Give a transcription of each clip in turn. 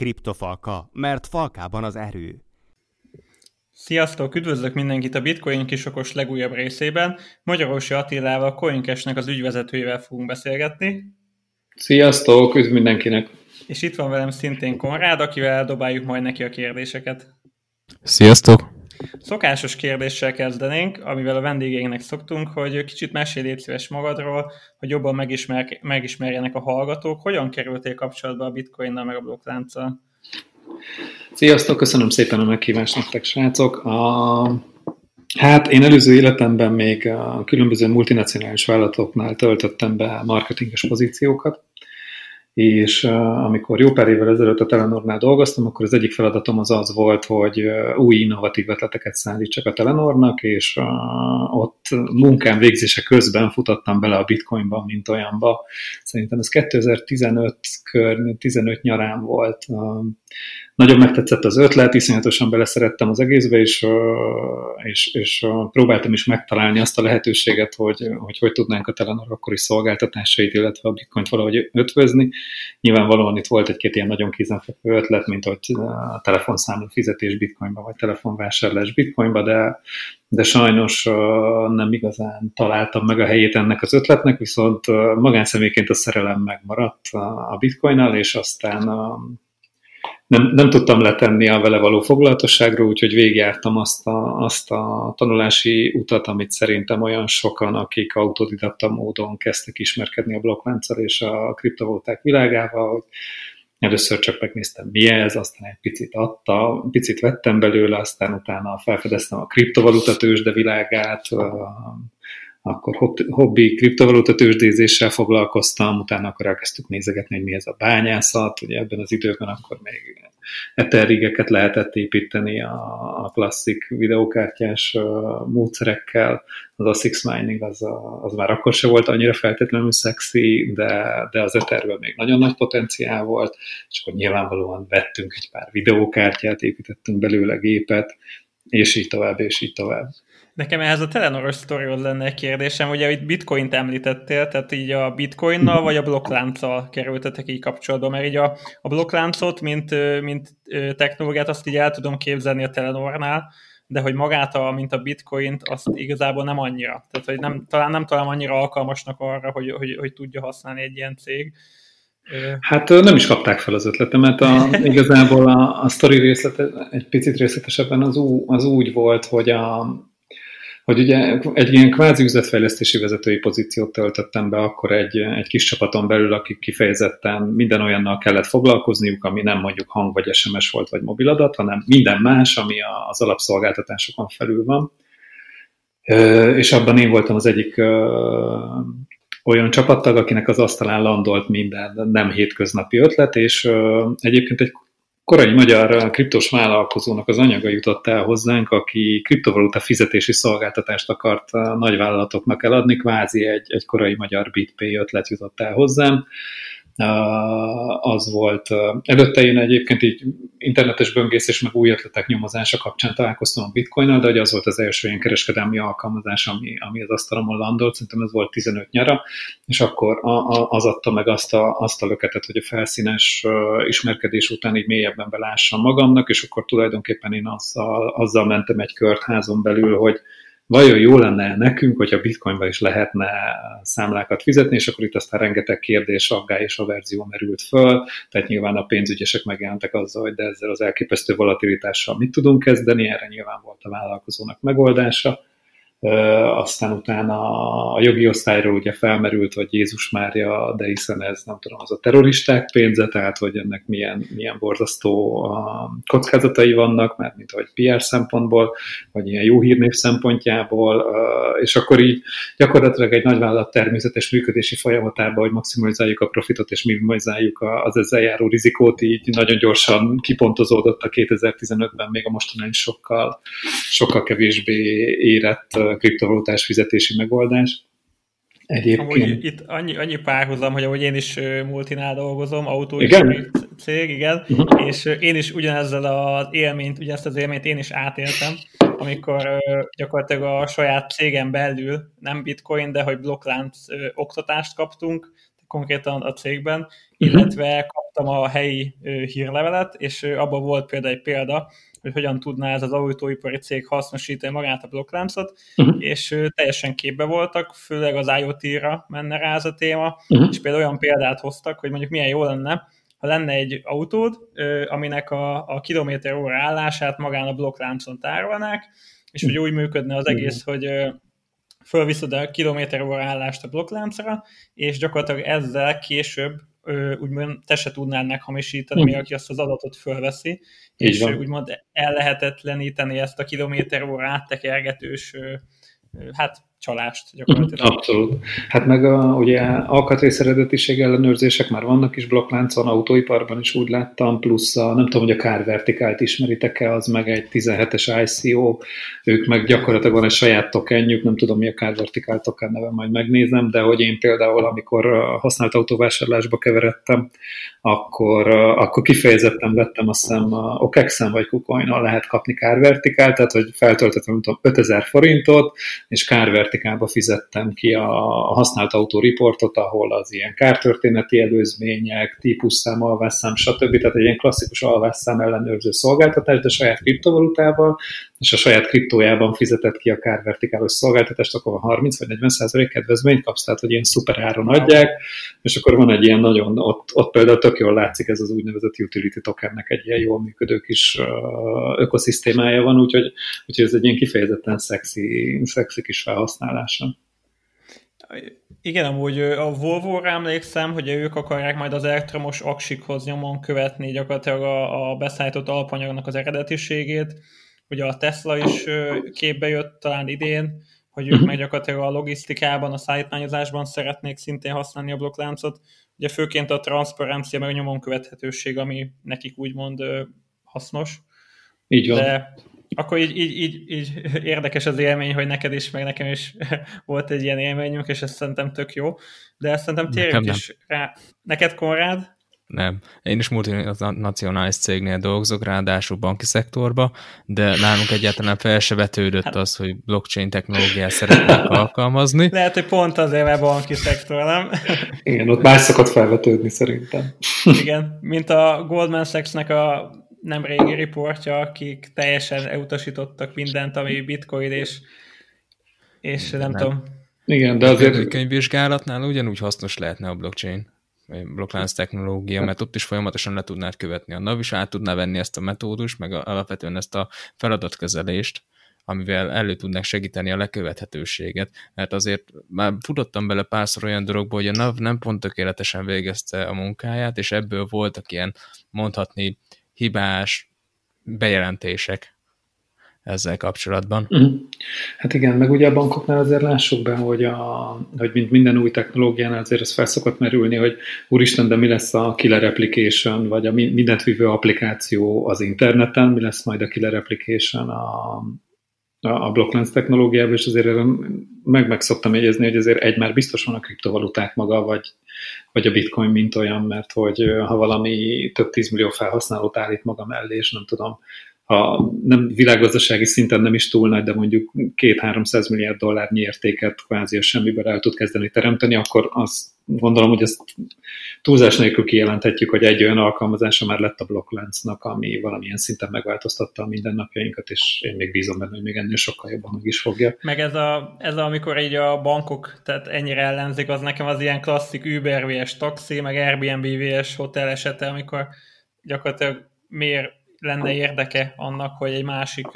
Kriptofalka, mert falkában az erő. Sziasztok! Üdvözlök mindenkit a Bitcoin kisokos legújabb részében. Magyarorsi Attilával, Coincashnek az ügyvezetőjével fogunk beszélgetni. Sziasztok! Üdv mindenkinek! És itt van velem szintén Konrád, akivel eldobáljuk majd neki a kérdéseket. Sziasztok! Szokásos kérdéssel kezdenénk, amivel a vendégeinknek szoktunk, hogy kicsit mesélj légy szíves magadról, hogy jobban megismer, megismerjenek a hallgatók. Hogyan kerültél kapcsolatba a bitcoinnal meg a blokklánccal? Sziasztok, köszönöm szépen a meghívást nektek, srácok. A... Hát én előző életemben még a különböző multinacionális vállalatoknál töltöttem be marketinges pozíciókat, és amikor jó pár évvel ezelőtt a Telenornál dolgoztam, akkor az egyik feladatom az az volt, hogy új innovatív ötleteket szállítsak a Telenornak, és ott munkám végzése közben futottam bele a bitcoinba, mint olyanba. Szerintem ez 2015 kör, 15 nyarán volt. Nagyon megtetszett az ötlet, iszonyatosan beleszerettem az egészbe, és, és, és próbáltam is megtalálni azt a lehetőséget, hogy hogy, hogy tudnánk a Telenor akkori szolgáltatásait, illetve a bitcoint valahogy ötvözni. Nyilvánvalóan itt volt egy-két ilyen nagyon kézenfekvő ötlet, mint hogy a telefonszámla fizetés bitcoinba, vagy telefonvásárlás bitcoinba, de, de sajnos nem igazán találtam meg a helyét ennek az ötletnek, viszont magánszemélyként a szerelem megmaradt a bitcoinnal, és aztán nem, nem tudtam letenni a vele való foglalatosságról, úgyhogy végigjártam azt a, azt a tanulási utat, amit szerintem olyan sokan, akik autodidakta módon kezdtek ismerkedni a blokklánccal és a kriptovaluták világával, hogy először csak megnéztem, mi ez, aztán egy picit adta, picit vettem belőle, aztán utána felfedeztem a kriptovaluta tőzsde világát, akkor hobbi kriptovaluta tőzsdézéssel foglalkoztam, utána akkor elkezdtük nézegetni, hogy mi ez a bányászat, ugye ebben az időben akkor még eterrigeket lehetett építeni a, klasszik videókártyás módszerekkel, az a Six Mining az, a, az már akkor se volt annyira feltétlenül szexi, de, de az Etherből még nagyon nagy potenciál volt, és akkor nyilvánvalóan vettünk egy pár videókártyát, építettünk belőle gépet, és így tovább, és így tovább. Nekem ehhez a Telenoros sztorihoz lenne egy kérdésem, ugye itt bitcoint említettél, tehát így a bitcoinnal vagy a blokklánccal kerültetek így kapcsolatba, mert így a, a blokkláncot, mint, mint technológiát azt így el tudom képzelni a Telenornál, de hogy magát, a, mint a bitcoint, azt igazából nem annyira. Tehát, hogy nem, talán nem talán annyira alkalmasnak arra, hogy, hogy, hogy tudja használni egy ilyen cég. Hát nem is kapták fel az ötletemet. A, igazából a, a sztori részlete, egy picit részletesebben az, ú, az úgy volt, hogy a, hogy ugye egy ilyen kvázi üzletfejlesztési vezetői pozíciót töltöttem be akkor egy, egy kis csapaton belül, akik kifejezetten minden olyannal kellett foglalkozniuk, ami nem mondjuk hang vagy SMS volt vagy mobiladat, hanem minden más, ami az alapszolgáltatásokon felül van. És abban én voltam az egyik olyan csapattag, akinek az asztalán landolt minden nem hétköznapi ötlet, és egyébként egy korai magyar kriptos vállalkozónak az anyaga jutott el hozzánk, aki kriptovaluta fizetési szolgáltatást akart nagyvállalatoknak eladni, kvázi egy, egy korai magyar BitPay ötlet jutott el hozzám az volt. Előtte én egyébként így internetes böngészés meg új ötletek nyomozása kapcsán találkoztam a bitcoinnal, de hogy az volt az első ilyen kereskedelmi alkalmazás, ami, ami az asztalomon landolt, szerintem ez volt 15 nyara, és akkor a, a, az adta meg azt a, azt a löketet, hogy a felszínes ismerkedés után így mélyebben belássam magamnak, és akkor tulajdonképpen én azzal, azzal mentem egy kört házon belül, hogy vajon jó lenne nekünk, hogyha bitcoinba is lehetne számlákat fizetni, és akkor itt aztán rengeteg kérdés, aggály és averzió merült föl, tehát nyilván a pénzügyesek megjelentek azzal, hogy de ezzel az elképesztő volatilitással mit tudunk kezdeni, erre nyilván volt a vállalkozónak megoldása aztán utána a jogi osztályról ugye felmerült, hogy Jézus Mária, de hiszen ez nem tudom, az a terroristák pénze, tehát hogy ennek milyen, milyen borzasztó kockázatai vannak, mert mint ahogy PR szempontból, vagy ilyen jó hírnév szempontjából, és akkor így gyakorlatilag egy nagyvállalat természetes működési folyamatában, hogy maximalizáljuk a profitot és minimalizáljuk az ezzel járó rizikót, így nagyon gyorsan kipontozódott a 2015-ben még a mostanán sokkal, sokkal kevésbé érett kriptovalutás fizetési megoldás. Egyébként. Amúgy itt annyi, annyi párhuzam, hogy ahogy én is multinál dolgozom, autóipari cég, igen, uh-huh. és én is ugyanezzel az élményt, ugyanezt az élményt én is átéltem, amikor gyakorlatilag a saját cégem belül, nem bitcoin, de hogy blokklánc oktatást kaptunk, konkrétan a cégben, mhm. illetve kaptam a helyi hírlevelet, és abban volt például egy példa, hogy hogyan tudná ez az autóipari cég hasznosítani magát a blokkláncot, uh-huh. és teljesen képbe voltak, főleg az IoT-ra menne rá ez a téma, uh-huh. és például olyan példát hoztak, hogy mondjuk milyen jó lenne, ha lenne egy autód, aminek a, a kilométer óra állását magán a blokkláncon tárolnák, és hogy úgy működne az egész, hogy fölviszed a kilométer óra állást a blokkláncra, és gyakorlatilag ezzel később úgymond te se tudnád meghamisítani, mi, aki azt az adatot fölveszi, és úgymond ellehetetleníteni ezt a kilométer óra áttekergetős hát csalást gyakorlatilag. Abszolút. Hát meg a, ugye alkatrész eredetiség ellenőrzések már vannak is blokkláncon, autóiparban is úgy láttam, plusz a, nem tudom, hogy a Car Vertikált ismeritek-e, az meg egy 17-es ICO, ők meg gyakorlatilag van egy saját tokenjük, nem tudom mi a Car Vertical token neve, majd megnézem, de hogy én például, amikor használt autóvásárlásba keveredtem, akkor, akkor kifejezetten vettem azt hiszem OKEX-en vagy kucoin lehet kapni Car Vertical, tehát hogy feltöltöttem, nem tudom, 5000 forintot, és Car Verticalba fizettem ki a használt autó riportot, ahol az ilyen kártörténeti előzmények, típusszám, alvásszám, stb. Tehát egy ilyen klasszikus alvásszám ellenőrző szolgáltatás, de saját kriptovalutával, és a saját kriptójában fizetett ki a Car Verticalos szolgáltatást, akkor 30 vagy 40 százalék kedvezményt kapsz, tehát hogy ilyen szuper áron adják, és akkor van egy ilyen nagyon, ott, ott például tök jól látszik ez az úgynevezett utility tokennek egy ilyen jól működő kis ökoszisztémája van, úgyhogy, úgyhogy ez egy ilyen kifejezetten szexi, szexi kis felhasználása. Igen, amúgy a Volvo-ra emlékszem, hogy ők akarják majd az elektromos aksikhoz nyomon követni gyakorlatilag a, a beszállított alapanyagnak az eredetiségét. Ugye a Tesla is képbe jött talán idén, hogy ők uh-huh. meg gyakorlatilag a logisztikában, a szállítmányozásban szeretnék szintén használni a blokkláncot. Ugye főként a transzparencia, meg a nyomon követhetőség, ami nekik úgymond hasznos. Így van. De akkor így, így, így, így érdekes az élmény, hogy neked is, meg nekem is volt egy ilyen élményünk, és ez szerintem tök jó. De ezt szerintem térjünk is rá. Neked, Konrád? Nem. Én is multinacionális cégnél dolgozok, ráadásul banki szektorba, de nálunk egyáltalán fel se vetődött hát. az, hogy blockchain technológiát szeretnék alkalmazni. Lehet, hogy pont azért, mert banki szektor, nem? Igen, ott más szokott felvetődni szerintem. Igen, mint a Goldman Sachs-nek a nem régi riportja, akik teljesen elutasítottak mindent, ami bitcoin, és, és nem, nem. tudom. Igen, de azért... A könyvvizsgálatnál ugyanúgy hasznos lehetne a blockchain blokklánc technológia, mert ott is folyamatosan le tudnád követni a NAV, is át tudná venni ezt a metódust, meg alapvetően ezt a feladatkezelést, amivel elő tudnak segíteni a lekövethetőséget. Mert azért már futottam bele párszor olyan dologba, hogy a NAV nem pont tökéletesen végezte a munkáját, és ebből voltak ilyen mondhatni hibás bejelentések ezzel kapcsolatban. Uh-huh. Hát igen, meg ugye a bankoknál azért lássuk be, hogy, a, hogy mint minden új technológiánál azért ez felszokott merülni, hogy úristen, de mi lesz a killer application, vagy a mindent vívő applikáció az interneten, mi lesz majd a killer application a, a blokklánc technológiában, és azért meg, meg szoktam jegyezni, hogy azért egy már biztos van a kriptovaluták maga, vagy, vagy a bitcoin mint olyan, mert hogy ha valami több tízmillió felhasználót állít maga mellé, és nem tudom, ha nem világgazdasági szinten nem is túl nagy, de mondjuk két-háromszáz milliárd dollárnyi értéket kvázi a semmiből el tud kezdeni teremteni, akkor azt gondolom, hogy ezt túlzás nélkül kijelenthetjük, hogy egy olyan alkalmazása már lett a blokkláncnak, ami valamilyen szinten megváltoztatta a mindennapjainkat, és én még bízom benne, hogy még ennél sokkal jobban meg is fogja. Meg ez, a, ez a, amikor így a bankok tehát ennyire ellenzik, az nekem az ilyen klasszik Uber vs taxi, meg Airbnb vs hotel esete, amikor gyakorlatilag miért lenne érdeke annak, hogy egy másik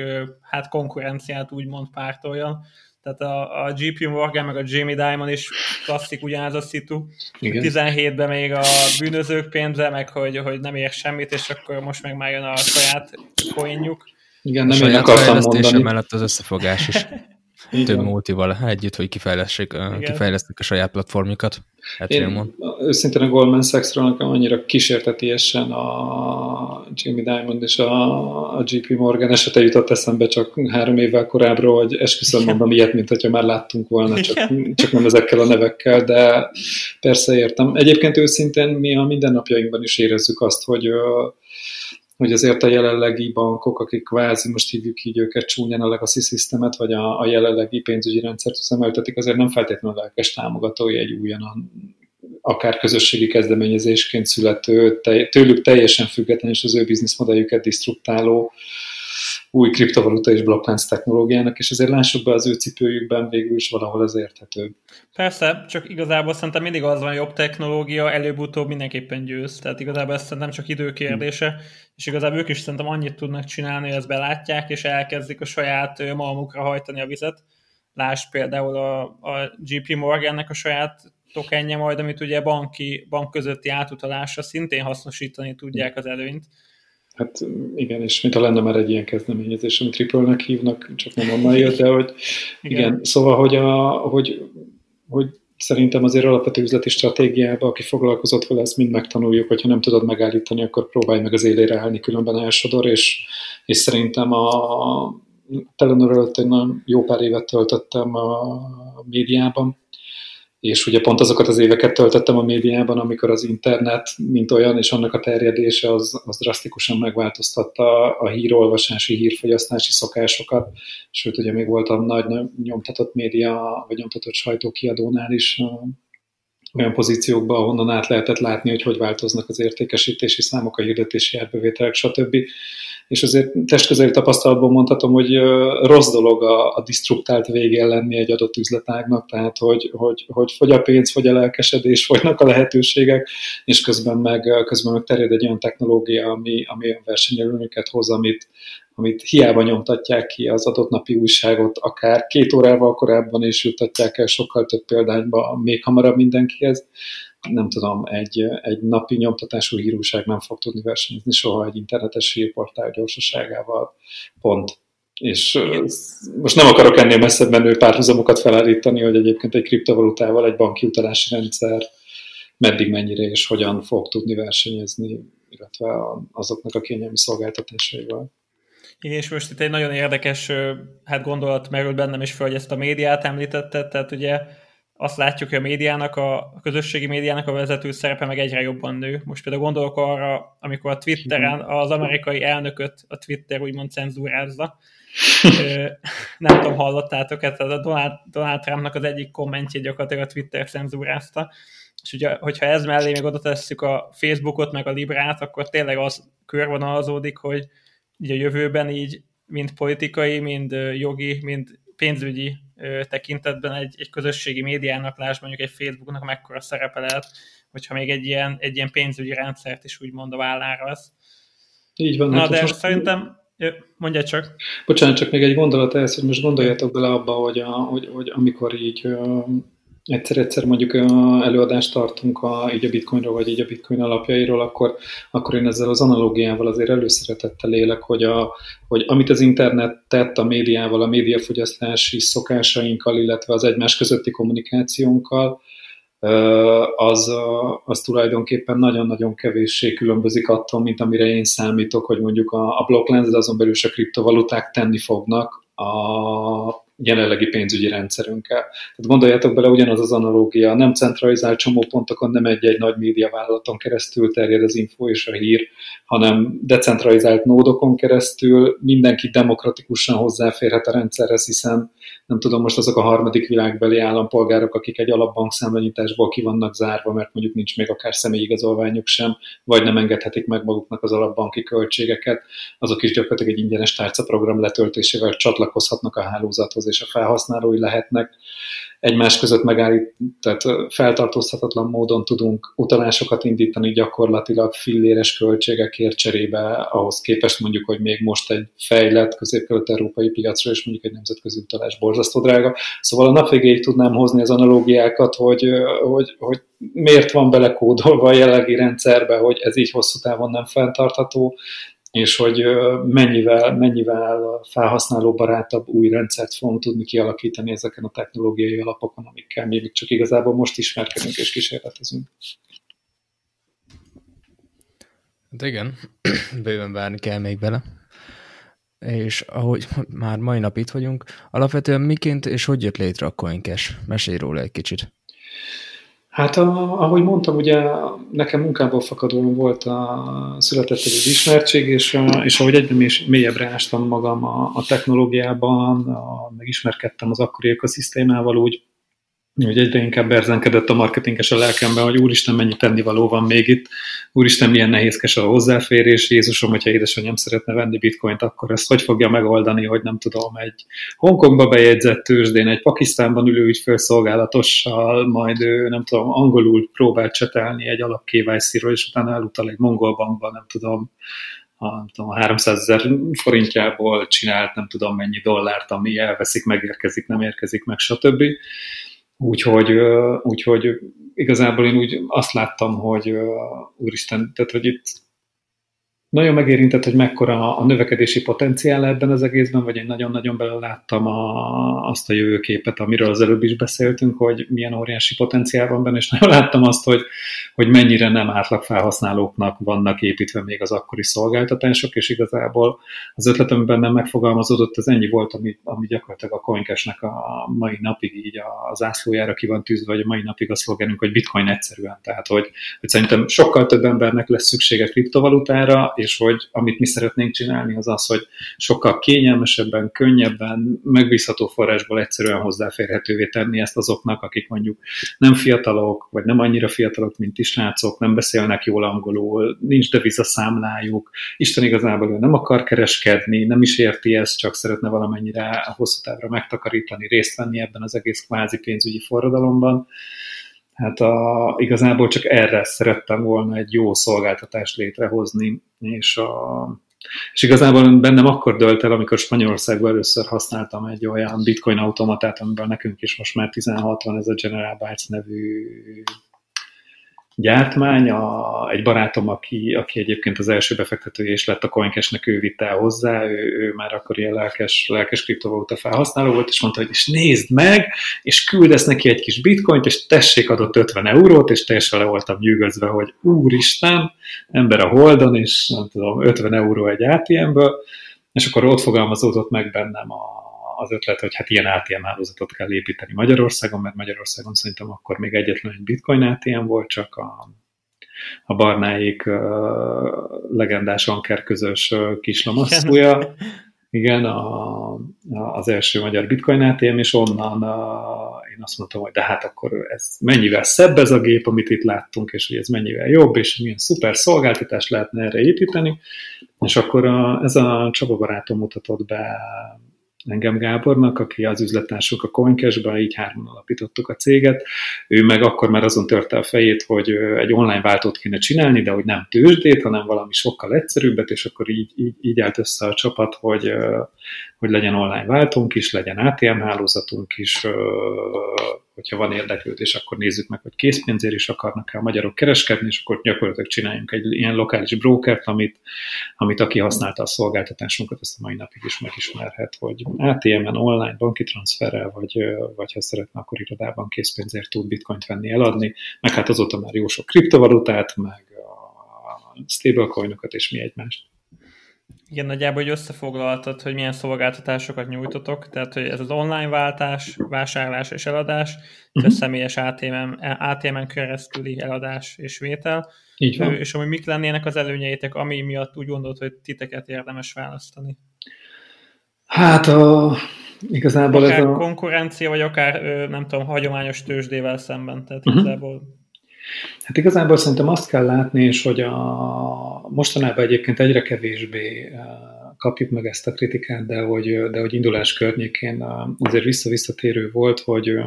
hát konkurenciát úgymond pártoljon. Tehát a, a GP Morgan meg a Jamie Dimon is klasszik ugyanaz a szitu. 17-ben még a bűnözők pénze, meg hogy, hogy nem ér semmit, és akkor most meg már jön a saját coinjuk. Igen, nem én akartam mondani. mellett az összefogás is. Igen. több multival együtt, hogy kifejlesztik, kifejlesztik a saját platformjukat. Hát Én őszintén a Goldman Sachs-ról nekem annyira kísértetiesen a Jamie Diamond és a, a JP Morgan esete jutott eszembe csak három évvel korábbról, hogy esküszöm mondom ilyet, mint hogyha már láttunk volna, csak, csak nem ezekkel a nevekkel, de persze értem. Egyébként őszintén mi a mindennapjainkban is érezzük azt, hogy hogy azért a jelenlegi bankok, akik kvázi, most hívjuk így őket csúnyán a legacy systemet, vagy a, a jelenlegi pénzügyi rendszert üzemeltetik, azért nem feltétlenül lelkes támogatói egy újonnan akár közösségi kezdeményezésként születő, tőlük teljesen független és az ő bizniszmodelljüket disztruktáló új kriptovaluta és blokklánc technológiának, és ezért lássuk be az ő cipőjükben végül is valahol az érthető. Persze, csak igazából szerintem mindig az van, jobb technológia előbb-utóbb mindenképpen győz, tehát igazából ez szerintem csak időkérdése, hmm. és igazából ők is szerintem annyit tudnak csinálni, hogy ezt belátják, és elkezdik a saját malmukra hajtani a vizet. Lásd például a, a GP Morgannek a saját tokenje majd, amit ugye banki, bank közötti átutalásra szintén hasznosítani tudják az előnyt. Hát igen, és mintha lenne már egy ilyen kezdeményezés, amit Triple-nek hívnak, csak nem onnan jött, de hogy igen, igen szóval, hogy, a, hogy, hogy szerintem azért alapvető üzleti stratégiában, aki foglalkozott vele, ezt mind megtanuljuk, hogyha nem tudod megállítani, akkor próbálj meg az élére állni, különben elsodor, és, és szerintem a Telenor előtt egy nagyon jó pár évet töltöttem a médiában, és ugye pont azokat az éveket töltöttem a médiában, amikor az internet, mint olyan, és annak a terjedése az, az drasztikusan megváltoztatta a hírolvasási, hírfogyasztási szokásokat, sőt, ugye még voltam nagy nyomtatott média, vagy nyomtatott sajtókiadónál is olyan pozíciókban, ahonnan át lehetett látni, hogy hogy változnak az értékesítési számok, a hirdetési árbevételek, stb. És azért testközeli tapasztalatból mondhatom, hogy rossz dolog a, a disztruktált végén lenni egy adott üzletágnak, tehát hogy, hogy, hogy fogy a pénz, fogy a lelkesedés, fogynak a lehetőségek, és közben meg, közben meg terjed egy olyan technológia, ami, ami olyan versenyelőnöket hoz, amit, amit hiába nyomtatják ki az adott napi újságot, akár két órával korábban is juttatják el sokkal több példányba, még hamarabb mindenkihez, nem tudom, egy, egy napi nyomtatású hírúság nem fog tudni versenyezni soha egy internetes hírportál gyorsaságával. Pont. És most nem akarok ennél messzebb menő párhuzamokat felállítani, hogy egyébként egy kriptovalutával egy banki utalási rendszer meddig, mennyire és hogyan fog tudni versenyezni, illetve azoknak a kényelmi szolgáltatásaival. És most itt egy nagyon érdekes hát gondolat merült bennem is fel, hogy ezt a médiát említette, tehát ugye azt látjuk, hogy a médiának, a, közösségi médiának a vezető szerepe meg egyre jobban nő. Most például gondolok arra, amikor a Twitteren az amerikai elnököt a Twitter úgymond cenzúrázza. Nem tudom, hallottátok ezt, a Donald, Donald Trumpnak az egyik kommentjét gyakorlatilag a Twitter cenzúrázta. És ugye, hogyha ez mellé még oda tesszük a Facebookot, meg a Librát, akkor tényleg az körvonalazódik, hogy így a jövőben így mind politikai, mind jogi, mind pénzügyi tekintetben egy, egy közösségi médiának, láss mondjuk egy Facebooknak mekkora szerepe lehet, hogyha még egy ilyen, egy ilyen pénzügyi rendszert is úgymond a vállára vesz. Így van. Na, hát de most szerintem, mondja csak. Bocsánat, csak még egy gondolat ehhez, hogy most gondoljatok bele abba, hogy, a, hogy, hogy amikor így egyszer-egyszer mondjuk előadást tartunk a, így a bitcoinról, vagy így a bitcoin alapjairól, akkor, akkor én ezzel az analógiával azért előszeretettel élek, hogy, a, hogy amit az internet tett a médiával, a médiafogyasztási szokásainkkal, illetve az egymás közötti kommunikációnkkal, az, az tulajdonképpen nagyon-nagyon kevéssé különbözik attól, mint amire én számítok, hogy mondjuk a, a blokklánc, de azon belül is a kriptovaluták tenni fognak a jelenlegi pénzügyi rendszerünkkel. Tehát gondoljátok bele, ugyanaz az analógia, nem centralizált csomópontokon, nem egy-egy nagy médiavállalaton keresztül terjed az info és a hír, hanem decentralizált nódokon keresztül mindenki demokratikusan hozzáférhet a rendszerhez, hiszen nem tudom, most azok a harmadik világbeli állampolgárok, akik egy alapbankszámlanyításból ki vannak zárva, mert mondjuk nincs még akár személyigazolványuk sem, vagy nem engedhetik meg maguknak az alapbanki költségeket, azok is gyakorlatilag egy ingyenes tárcaprogram letöltésével csatlakozhatnak a hálózathoz, és a felhasználói lehetnek egymás között megállít, tehát feltartózhatatlan módon tudunk utalásokat indítani gyakorlatilag filléres költségekért cserébe, ahhoz képest mondjuk, hogy még most egy fejlett közép-kelet-európai piacra és mondjuk egy nemzetközi utalás borzasztó drága. Szóval a nap végéig tudnám hozni az analógiákat, hogy, hogy, hogy miért van belekódolva a jelenlegi rendszerbe, hogy ez így hosszú távon nem fenntartható, és hogy mennyivel, mennyivel felhasználóbarátabb új rendszert fogunk tudni kialakítani ezeken a technológiai alapokon, amikkel még csak igazából most ismerkedünk és kísérletezünk. De igen, bőven várni kell még vele. És ahogy már mai nap itt vagyunk, alapvetően miként és hogy jött létre a CoinCash? Mesélj róla egy kicsit. Hát ahogy mondtam, ugye nekem munkából fakadóan volt a, született ez az ismertség, és, és ahogy egyre mélyebbre ástam magam a, a technológiában, a, megismerkedtem az akkori ökoszisztémával, úgy, hogy egyre inkább berzenkedett a marketinges a lelkemben, hogy úristen, mennyi tennivaló van még itt, úristen, milyen nehézkes a hozzáférés, Jézusom, hogyha édesanyám szeretne venni bitcoint, akkor ezt hogy fogja megoldani, hogy nem tudom, egy Hongkongba bejegyzett tőzsdén, egy Pakisztánban ülő ügyfélszolgálatossal, majd ő, nem tudom, angolul próbál csetelni egy alap KYC-ről, és utána elutal egy mongol bankba, nem tudom, a, nem tudom, a 300 ezer forintjából csinált nem tudom mennyi dollárt, ami elveszik, megérkezik, nem érkezik meg, stb. Úgyhogy, úgyhogy igazából én úgy azt láttam, hogy úristen, tehát hogy itt nagyon megérintett, hogy mekkora a növekedési potenciál ebben az egészben, vagy én nagyon-nagyon bele láttam a, azt a jövőképet, amiről az előbb is beszéltünk, hogy milyen óriási potenciál van benne, és nagyon láttam azt, hogy, hogy mennyire nem átlag felhasználóknak vannak építve még az akkori szolgáltatások, és igazából az ötletem bennem megfogalmazódott, az ennyi volt, ami, ami gyakorlatilag a Coincashnek a mai napig így a zászlójára ki van tűzve, vagy a mai napig a szlogenünk, hogy bitcoin egyszerűen. Tehát, hogy, hogy szerintem sokkal több embernek lesz szüksége kriptovalutára, és hogy amit mi szeretnénk csinálni, az az, hogy sokkal kényelmesebben, könnyebben, megbízható forrásból egyszerűen hozzáférhetővé tenni ezt azoknak, akik mondjuk nem fiatalok, vagy nem annyira fiatalok, mint is srácok, nem beszélnek jól angolul, nincs devizaszámlájuk, Isten igazából ő nem akar kereskedni, nem is érti ezt, csak szeretne valamennyire a hosszú távra megtakarítani, részt venni ebben az egész kvázi pénzügyi forradalomban Hát a, igazából csak erre szerettem volna egy jó szolgáltatást létrehozni, és, a, és igazából bennem akkor dölt el, amikor Spanyolországban először használtam egy olyan bitcoin automatát, amiben nekünk is most már 16 van, ez a General Bytes nevű gyártmány. A, egy barátom, aki, aki egyébként az első befektetője is lett a Coincashnek, ő vitte el hozzá, ő, ő már akkor ilyen lelkes, lelkes kriptovaluta felhasználó volt, és mondta, hogy és nézd meg, és küldesz neki egy kis bitcoint, és tessék adott 50 eurót, és teljesen le voltam nyűgözve, hogy úristen, ember a holdon, és nem tudom, 50 euró egy ATM-ből, és akkor ott fogalmazódott meg bennem a, az ötlet, hogy hát ilyen ATM hálózatot kell építeni Magyarországon, mert Magyarországon szerintem akkor még egyetlen egy bitcoin ATM volt, csak a, a barnáik uh, legendás Anker közös uh, kislamasztója. Igen, a, a, az első magyar bitcoin ATM, és onnan a, én azt mondtam, hogy de hát akkor ez mennyivel szebb ez a gép, amit itt láttunk, és hogy ez mennyivel jobb, és milyen szuper szolgáltatást lehetne erre építeni. És akkor a, ez a Csaba barátom mutatott be engem Gábornak, aki az üzlettársunk a coincash így hárman alapítottuk a céget. Ő meg akkor már azon törte a fejét, hogy egy online váltót kéne csinálni, de hogy nem tőzsdét, hanem valami sokkal egyszerűbbet, és akkor így, így, így állt össze a csapat, hogy, hogy legyen online váltónk is, legyen ATM hálózatunk is, hogyha van érdeklődés, akkor nézzük meg, hogy készpénzért is akarnak-e a magyarok kereskedni, és akkor gyakorlatilag csináljunk egy ilyen lokális brokert, amit, amit aki használta a szolgáltatásunkat, ezt a mai napig is megismerhet, hogy ATM-en, online, banki transferrel, vagy, vagy ha szeretne, akkor irodában készpénzért tud bitcoint venni, eladni, meg hát azóta már jó sok kriptovalutát, meg a stablecoinokat és mi egymást. Igen, nagyjából, hogy összefoglaltad, hogy milyen szolgáltatásokat nyújtotok, tehát hogy ez az online váltás, vásárlás és eladás, uh-huh. a személyes ATM-en, ATM-en keresztüli eladás és vétel, Így van. és ami mik lennének az előnyeitek, ami miatt úgy gondolod, hogy titeket érdemes választani? Hát a, igazából akár ez a... konkurencia, vagy akár nem tudom, hagyományos tőzsdével szemben, tehát uh-huh. igazából Hát igazából szerintem azt kell látni, és hogy a, mostanában egyébként egyre kevésbé eh, kapjuk meg ezt a kritikát, de hogy, de hogy indulás környékén eh, azért vissza-visszatérő volt, hogy eh,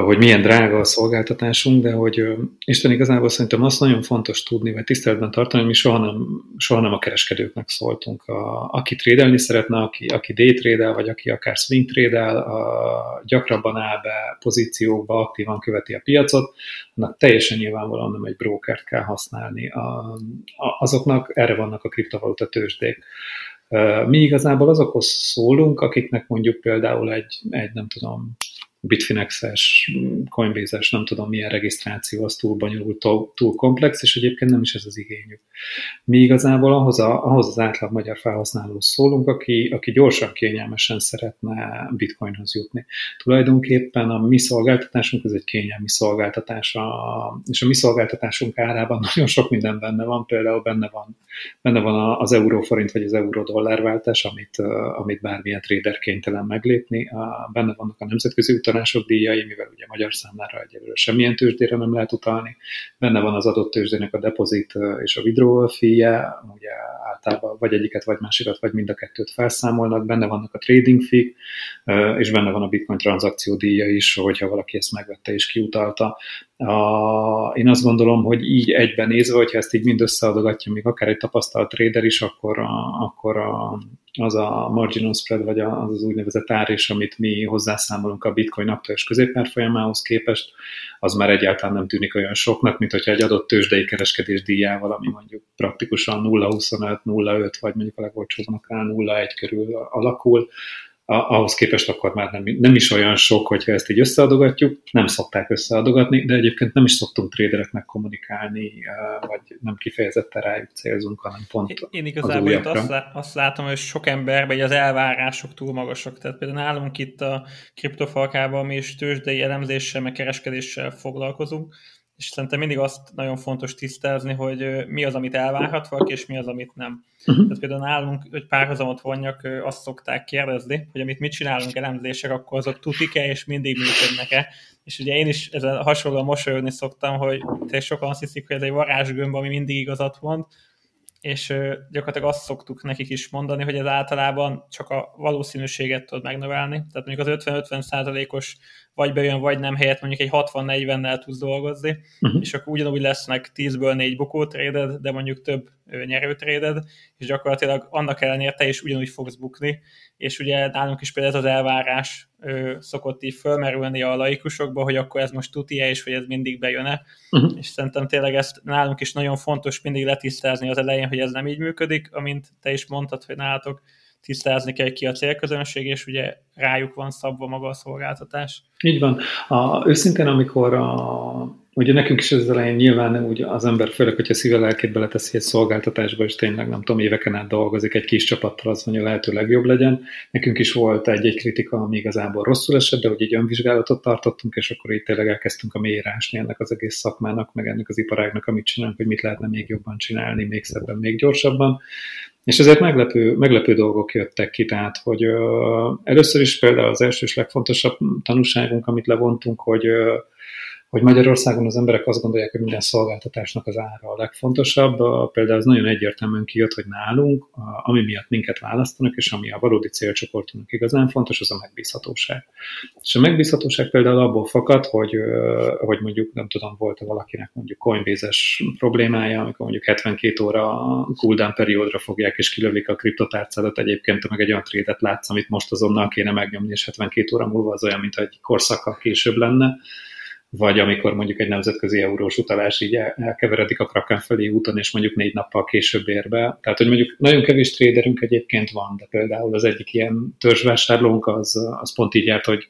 hogy milyen drága a szolgáltatásunk, de hogy Isten igazából szerintem azt nagyon fontos tudni, vagy tiszteletben tartani, hogy mi soha nem, soha nem a kereskedőknek szóltunk. A, aki trédelni szeretne, aki, aki day trédel, vagy aki akár swing trédel, a, gyakrabban áll be pozíciókba, aktívan követi a piacot, annak teljesen nyilvánvalóan nem egy brokert kell használni. A, a, azoknak erre vannak a kriptovaluta tőzsdék. Mi igazából azokhoz szólunk, akiknek mondjuk például egy, egy nem tudom, Bitfinex-es, Coinbase-es, nem tudom milyen regisztráció, az túl bonyolult, túl komplex, és egyébként nem is ez az igényük. Mi igazából ahhoz, a, ahhoz az átlag magyar felhasználó szólunk, aki, aki gyorsan, kényelmesen szeretne bitcoinhoz jutni. Tulajdonképpen a mi szolgáltatásunk, ez egy kényelmi szolgáltatás, a, és a mi szolgáltatásunk árában nagyon sok minden benne van, például benne van, benne van az euróforint vagy az euró-dollár váltás, amit, amit bármilyen trader kénytelen meglépni, benne vannak a nemzetközi utalások díjai, mivel ugye magyar számára egyelőre semmilyen tőzsdére nem lehet utalni, benne van az adott tőzsdének a depozit és a withdrawal fee ugye általában vagy egyiket, vagy másikat, vagy mind a kettőt felszámolnak, benne vannak a trading fee és benne van a bitcoin tranzakció díja is, hogyha valaki ezt megvette és kiutalta. Én azt gondolom, hogy így egyben nézve, hogyha ezt így mind összeadogatja, még akár egy tapasztalt trader is, akkor, a, akkor a, az a marginal spread, vagy az az úgynevezett árés, amit mi hozzászámolunk a bitcoin aktuális középárfolyamához képest, az már egyáltalán nem tűnik olyan soknak, mint hogyha egy adott tőzsdei kereskedés díjával, ami mondjuk praktikusan 0,25, 0,5, vagy mondjuk a legolcsóban akár 0,1 körül alakul, ahhoz képest akkor már nem, nem is olyan sok, hogyha ezt így összeadogatjuk, nem szokták összeadogatni, de egyébként nem is szoktunk tradereknek kommunikálni, vagy nem kifejezetten rájuk célzunk, hanem pont Én igazából az azt, azt látom, hogy sok emberben az elvárások túl magasak. Tehát például nálunk itt a kriptofalkában mi is tőzsdei elemzéssel, meg kereskedéssel foglalkozunk, és szerintem mindig azt nagyon fontos tisztázni, hogy mi az, amit elvárhat valaki, és mi az, amit nem. Uh-huh. Tehát például nálunk, hogy párhuzamot vonjak, azt szokták kérdezni, hogy amit mit csinálunk elemzések, akkor azok tutik-e, és mindig működnek-e. És ugye én is ezzel hasonlóan mosolyogni szoktam, hogy sokan azt hiszik, hogy ez egy varázsgömb, ami mindig igazat mond, és gyakorlatilag azt szoktuk nekik is mondani, hogy ez általában csak a valószínűséget tud megnövelni. Tehát mondjuk az 50-50 százalékos vagy bejön, vagy nem helyett mondjuk egy 60-40-nel tudsz dolgozni, uh-huh. és akkor ugyanúgy lesznek 10-ből 4 bukótréded, de mondjuk több nyerőtréded, és gyakorlatilag annak ellenére te is ugyanúgy fogsz bukni, és ugye nálunk is például ez az elvárás ö, szokott így fölmerülni a laikusokba, hogy akkor ez most tuti-e, és hogy ez mindig bejön-e, uh-huh. és szerintem tényleg ezt nálunk is nagyon fontos mindig letisztázni az elején, hogy ez nem így működik, amint te is mondtad, hogy nálatok tisztázni kell ki a célközönség, és ugye rájuk van szabva maga a szolgáltatás. Így van. A, őszintén, amikor a, ugye nekünk is az elején nyilván úgy az ember, főleg, hogyha szíve lelkét beleteszi egy szolgáltatásba, és tényleg nem tudom, éveken át dolgozik egy kis csapattal, az mondja, lehető legjobb legyen. Nekünk is volt egy-egy kritika, ami igazából rosszul esett, de hogy egy önvizsgálatot tartottunk, és akkor itt tényleg elkezdtünk a mélyírásni ennek az egész szakmának, meg ennek az iparágnak, amit csinálunk, hogy mit lehetne még jobban csinálni, még szebben, még gyorsabban. És ezért meglepő, meglepő dolgok jöttek ki, tehát, hogy ö, először is például az első és legfontosabb tanulságunk, amit levontunk, hogy ö, hogy Magyarországon az emberek azt gondolják, hogy minden szolgáltatásnak az ára a legfontosabb. Például az nagyon egyértelműen kijött, hogy nálunk, ami miatt minket választanak, és ami a valódi célcsoportunknak igazán fontos, az a megbízhatóság. És a megbízhatóság például abból fakad, hogy, hogy mondjuk, nem tudom, volt -e valakinek mondjuk Coinbase-es problémája, amikor mondjuk 72 óra cooldown periódra fogják, és kilövik a kriptotárcádat, egyébként meg egy olyan trédet látsz, amit most azonnal kéne megnyomni, és 72 óra múlva az olyan, mint egy korszakkal később lenne vagy amikor mondjuk egy nemzetközi eurós utalás így elkeveredik a Kraken felé úton, és mondjuk négy nappal később ér be. Tehát, hogy mondjuk nagyon kevés traderünk egyébként van, de például az egyik ilyen törzsvásárlónk az, az pont így járt, hogy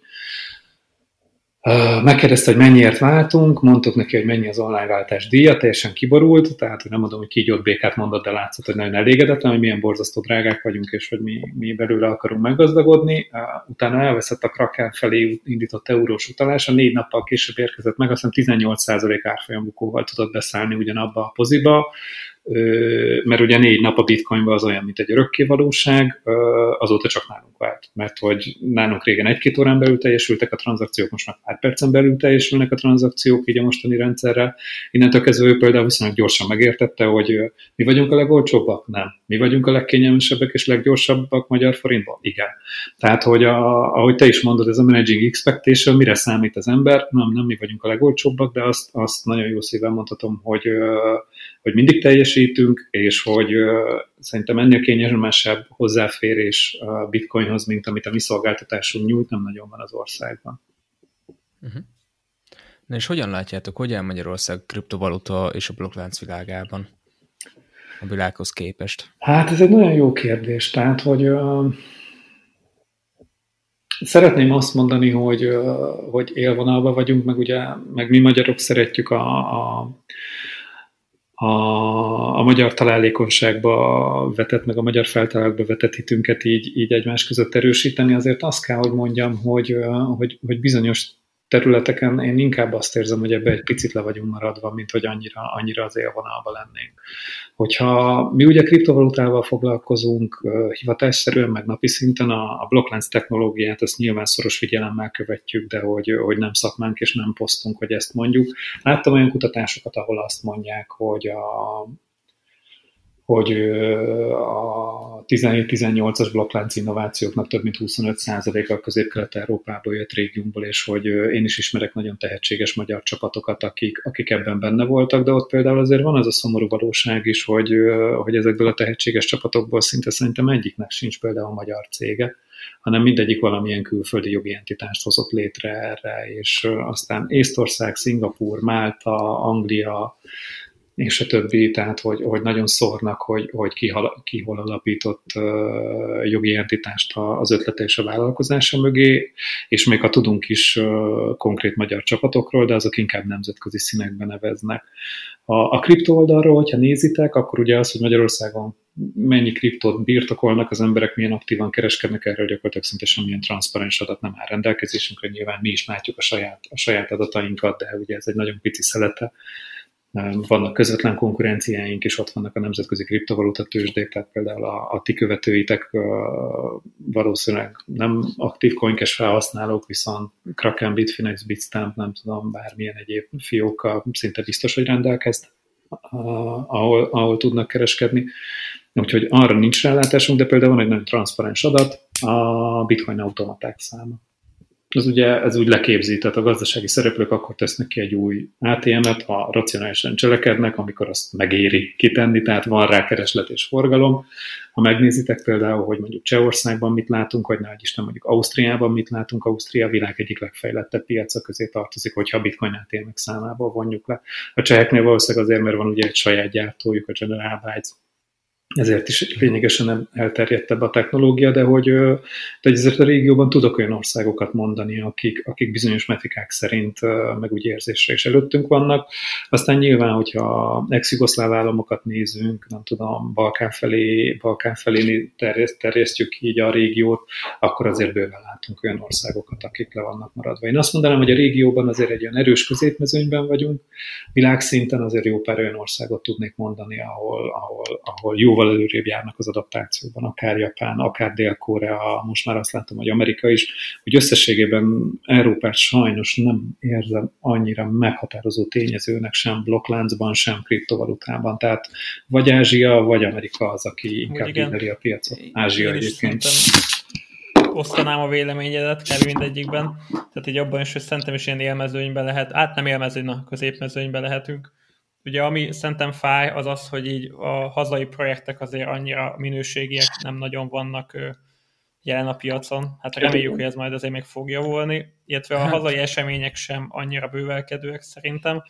Megkérdezte, hogy mennyiért váltunk, mondtuk neki, hogy mennyi az online váltás díja, teljesen kiborult, tehát hogy nem mondom, hogy kígyót békát mondott, de látszott, hogy nagyon elégedetlen, hogy milyen borzasztó drágák vagyunk, és hogy mi, mi belőle akarunk meggazdagodni. Utána elveszett a Kraken felé indított eurós utalás, a négy nappal később érkezett meg, azt hiszem 18% árfolyambukóval tudott beszállni ugyanabba a poziba, mert ugye négy nap a bitcoinban az olyan, mint egy örökkévalóság, azóta csak nálunk vált. Mert hogy nálunk régen egy-két órán belül teljesültek a tranzakciók, most már pár percen belül teljesülnek a tranzakciók így a mostani rendszerrel. Innentől kezdve ő például viszonylag gyorsan megértette, hogy mi vagyunk a legolcsóbbak? Nem. Mi vagyunk a legkényelmesebbek és leggyorsabbak magyar forintban? Igen. Tehát, hogy a, ahogy te is mondod, ez a managing expectation, mire számít az ember? Nem, nem mi vagyunk a legolcsóbbak, de azt, azt nagyon jó szívem mondhatom, hogy hogy mindig teljesítünk, és hogy szerintem ennél kényelmesebb hozzáférés a bitcoinhoz, mint amit a mi szolgáltatásunk nyújt, nem nagyon van az országban. Uh-huh. Na és hogyan látjátok, hogy áll Magyarország kriptovaluta és a blokklánc világában? A világhoz képest? Hát ez egy nagyon jó kérdés. Tehát, hogy uh, Szeretném azt mondani, hogy, hogy élvonalban vagyunk, meg ugye, meg mi magyarok szeretjük a, a, a, a magyar találékonyságba vetett, meg a magyar feltalálásba vetett hitünket így, így egymás között erősíteni, azért azt kell, hogy mondjam, hogy, hogy, hogy bizonyos területeken én inkább azt érzem, hogy ebbe egy picit le vagyunk maradva, mint hogy annyira, annyira az élvonalba lennénk. Hogyha mi ugye kriptovalutával foglalkozunk hivatásszerűen, meg napi szinten a, a blokklánc technológiát, ezt nyilván szoros figyelemmel követjük, de hogy, hogy nem szakmánk és nem posztunk, hogy ezt mondjuk. Láttam olyan kutatásokat, ahol azt mondják, hogy a, hogy a 17-18-as blokklánc innovációknak több mint 25%-a közép-kelet-európából jött régiumból, és hogy én is ismerek nagyon tehetséges magyar csapatokat, akik, akik ebben benne voltak, de ott például azért van az a szomorú valóság is, hogy, hogy ezekből a tehetséges csapatokból szinte szerintem egyiknek sincs például magyar cége, hanem mindegyik valamilyen külföldi jogi entitást hozott létre erre, és aztán Észtország, Szingapúr, Málta, Anglia, és a többi, tehát hogy, hogy nagyon szórnak, hogy, hogy ki, ki hol alapított uh, jogi entitást az ötlete és a vállalkozása mögé, és még ha tudunk is uh, konkrét magyar csapatokról, de azok inkább nemzetközi színekben neveznek. A, a kripto oldalról, hogyha nézitek, akkor ugye az, hogy Magyarországon mennyi kriptót birtokolnak az emberek, milyen aktívan kereskednek, erről gyakorlatilag szinte semmilyen transzparens adat nem áll rendelkezésünkre, nyilván mi is látjuk a saját, a saját adatainkat, de ugye ez egy nagyon pici szelete vannak közvetlen konkurenciáink, és ott vannak a nemzetközi kriptovaluta tőzsdék, tehát például a, a ti követőitek valószínűleg nem aktív coinkes felhasználók, viszont Kraken, Bitfinex, Bitstamp, nem tudom, bármilyen egyéb fiókkal szinte biztos, hogy rendelkeznek, ahol, ahol tudnak kereskedni. Úgyhogy arra nincs rálátásunk, de például van egy nagyon transzparens adat, a bitcoin automaták száma az ugye ez úgy leképzi, tehát a gazdasági szereplők akkor tesznek ki egy új ATM-et, ha racionálisan cselekednek, amikor azt megéri kitenni, tehát van rá kereslet és forgalom. Ha megnézitek például, hogy mondjuk Csehországban mit látunk, vagy nagy Isten mondjuk Ausztriában mit látunk, Ausztria világ egyik legfejlettebb piaca közé tartozik, hogyha a bitcoin ATM-ek számából vonjuk le. A cseheknél valószínűleg azért, mert van ugye egy saját gyártójuk, a General Bytes, ezért is lényegesen nem elterjedtebb a technológia, de hogy, de ezért a régióban tudok olyan országokat mondani, akik, akik bizonyos metrikák szerint meg úgy érzésre is előttünk vannak. Aztán nyilván, hogyha ex-jugoszláv államokat nézünk, nem tudom, Balkán felé, Balkán felé terjesztjük így a régiót, akkor azért bőven látunk olyan országokat, akik le vannak maradva. Én azt mondanám, hogy a régióban azért egy olyan erős középmezőnyben vagyunk, világszinten azért jó pár olyan országot tudnék mondani, ahol, ahol, ahol jóval jóval előrébb járnak az adaptációban, akár Japán, akár Dél-Korea, most már azt látom, hogy Amerika is, hogy összességében Európát sajnos nem érzem annyira meghatározó tényezőnek sem blokkláncban, sem kriptovalutában. Tehát vagy Ázsia, vagy Amerika az, aki inkább víveli a piacot. Ázsia Én egyébként osztanám a véleményedet kell mindegyikben. Tehát így abban is, hogy szerintem is ilyen élmezőnyben lehet, át nem élmezőny, a középmezőnyben lehetünk. Ugye ami szerintem fáj, az az, hogy így a hazai projektek azért annyira minőségiek nem nagyon vannak jelen a piacon. Hát reméljük, hogy ez majd azért még fog javulni, illetve a hát. hazai események sem annyira bővelkedőek szerintem.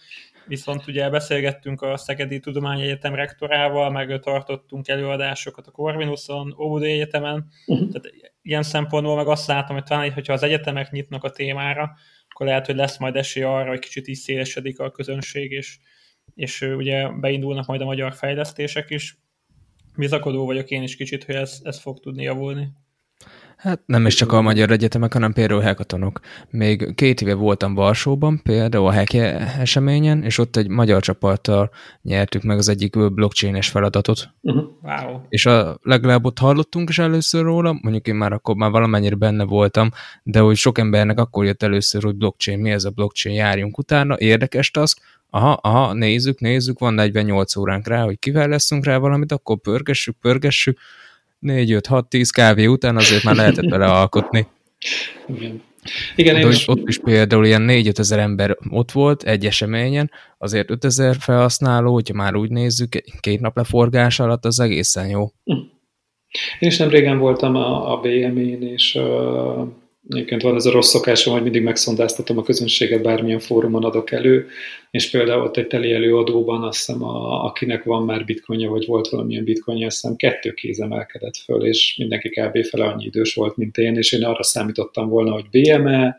Viszont ugye beszélgettünk a Szegedi Tudományegyetem rektorával, meg tartottunk előadásokat a Corvinuson, Óbudai Egyetemen. Uh-huh. Tehát ilyen szempontból meg azt látom, hogy talán, hogyha az egyetemek nyitnak a témára, akkor lehet, hogy lesz majd esély arra, hogy kicsit is szélesedik a közönség, és és ugye beindulnak majd a magyar fejlesztések is. Bizakodó vagyok én is kicsit, hogy ez, ez fog tudni javulni. Hát nem is csak a magyar egyetemek, hanem például hackathonok. Még két éve voltam Varsóban, például a hack eseményen, és ott egy magyar csapattal nyertük meg az egyik blockchain-es feladatot. Uh-huh. Wow. És a, legalább ott hallottunk is először róla, mondjuk én már akkor már valamennyire benne voltam, de hogy sok embernek akkor jött először, hogy blockchain, mi ez a blockchain, járjunk utána, érdekes task, aha, aha, nézzük, nézzük, van 48 óránk rá, hogy kivel leszünk rá valamit, akkor pörgessük, pörgessük, 4-5-6-10 kávé után azért már lehetett vele alkotni. Igen. Igen, én ott, is... ott is például ilyen 4 ezer ember ott volt egy eseményen, azért 5 ezer felhasználó, hogyha már úgy nézzük, két nap leforgás alatt az egészen jó. Hm. Én is nem régen voltam a, a BM-én, és uh, Egyébként van ez a rossz szokásom, hogy mindig megszondáztatom a közönséget, bármilyen fórumon adok elő, és például ott egy teli előadóban azt hiszem, a, akinek van már bitcoinja, vagy volt valamilyen bitcoinja, azt hiszem kettő kéz emelkedett föl, és mindenki kb. fele annyi idős volt, mint én, és én arra számítottam volna, hogy BME,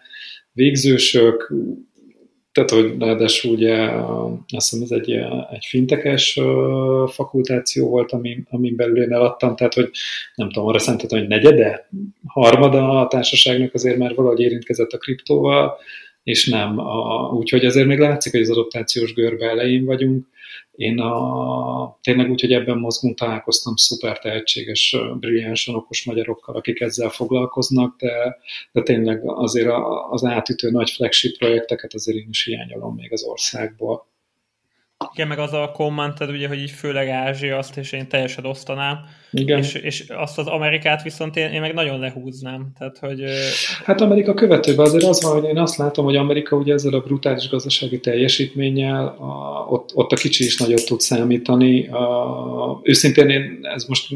végzősök, tehát, hogy ráadásul ugye azt hiszem ez egy, egy fintekes fakultáció volt, amin, amin belül én eladtam, tehát, hogy nem tudom, arra számítottam, hogy negyede, harmada a társaságnak azért már valahogy érintkezett a kriptóval, és nem. A, úgyhogy azért még látszik, hogy az adaptációs görbe elején vagyunk. Én a, tényleg úgy, hogy ebben mozgunk, találkoztam szuper tehetséges, brilliánsan okos magyarokkal, akik ezzel foglalkoznak, de, de tényleg azért az átütő nagy flagship projekteket azért én is hiányolom még az országból. Igen, meg az a kommented, ugye, hogy így főleg Ázsia, azt és én teljesen osztanám. Igen. És, és azt az Amerikát viszont én, én meg nagyon lehúznám. Tehát, hogy, hát Amerika követőben azért az van, hogy én azt látom, hogy Amerika ugye ezzel a brutális gazdasági teljesítménnyel a, ott, ott a kicsi is nagyot tud számítani. A, őszintén én ez most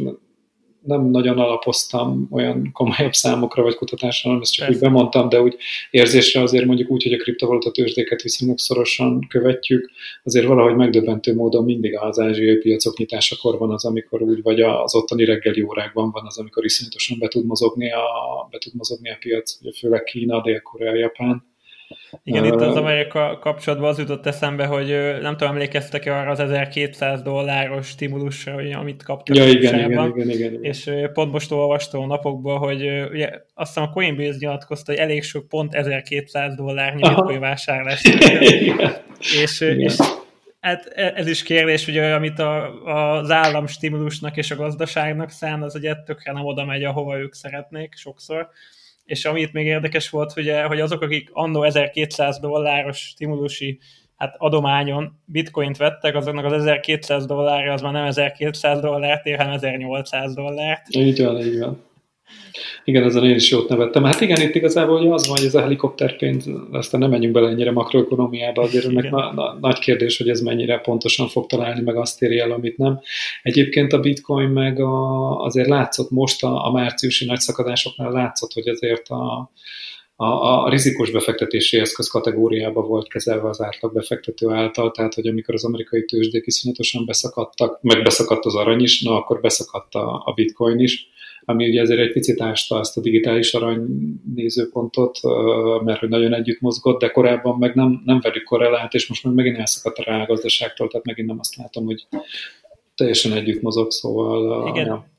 nem nagyon alapoztam olyan komolyabb számokra vagy kutatásra, hanem ezt csak Persze. úgy bemondtam, de úgy érzésre azért mondjuk úgy, hogy a kriptovaluta tőzsdéket viszonylag szorosan követjük, azért valahogy megdöbbentő módon mindig az ázsiai piacok nyitásakor van az, amikor úgy, vagy az ottani reggeli órákban van az, amikor iszonyatosan be tud mozogni a, be tud mozogni a piac, ugye főleg Kína, Dél-Korea, Japán igen, itt az Amerika kapcsolatban az jutott eszembe, hogy nem tudom, emlékeztek-e arra az 1200 dolláros stimulusra, amit kaptak ja, igen, igen, igen, igen, igen, És pont most olvastam a napokban, hogy ugye, azt hiszem a Coinbase nyilatkozta, hogy elég sok pont 1200 dollárnyi bitcoin vásárlás. és, és hát e, ez is kérdés, ugye, amit a, az állam stimulusnak és a gazdaságnak szán, az ugye tökre nem oda megy, ahova ők szeretnék sokszor és amit még érdekes volt, hogy, hogy azok, akik annó 1200 dolláros stimulusi hát adományon bitcoint vettek, azoknak az 1200 dollárja az már nem 1200 dollárt ér, hanem 1800 dollárt. Így van, így van. Igen, ezen én is jót nevettem. Hát igen, itt igazából hogy az van, hogy ez a helikopterpénz, aztán nem menjünk bele ennyire makroekonomiába, azért ennek na, na, nagy kérdés, hogy ez mennyire pontosan fog találni, meg azt éri el, amit nem. Egyébként a bitcoin meg a, azért látszott most a, a márciusi nagy szakadásoknál látszott, hogy azért a, a, a rizikós befektetési eszköz kategóriába volt kezelve az átlag befektető által, tehát hogy amikor az amerikai tőzsdék iszonyatosan beszakadtak, meg beszakadt az arany is, na akkor beszakadt a, a bitcoin is ami ugye ezért egy picit ásta azt a digitális arany nézőpontot, mert hogy nagyon együtt mozgott, de korábban meg nem, nem velük korrelált, és most meg megint elszakadt a rágazdaságtól, tehát megint nem azt látom, hogy teljesen együtt mozog, szóval... Igen. Ja.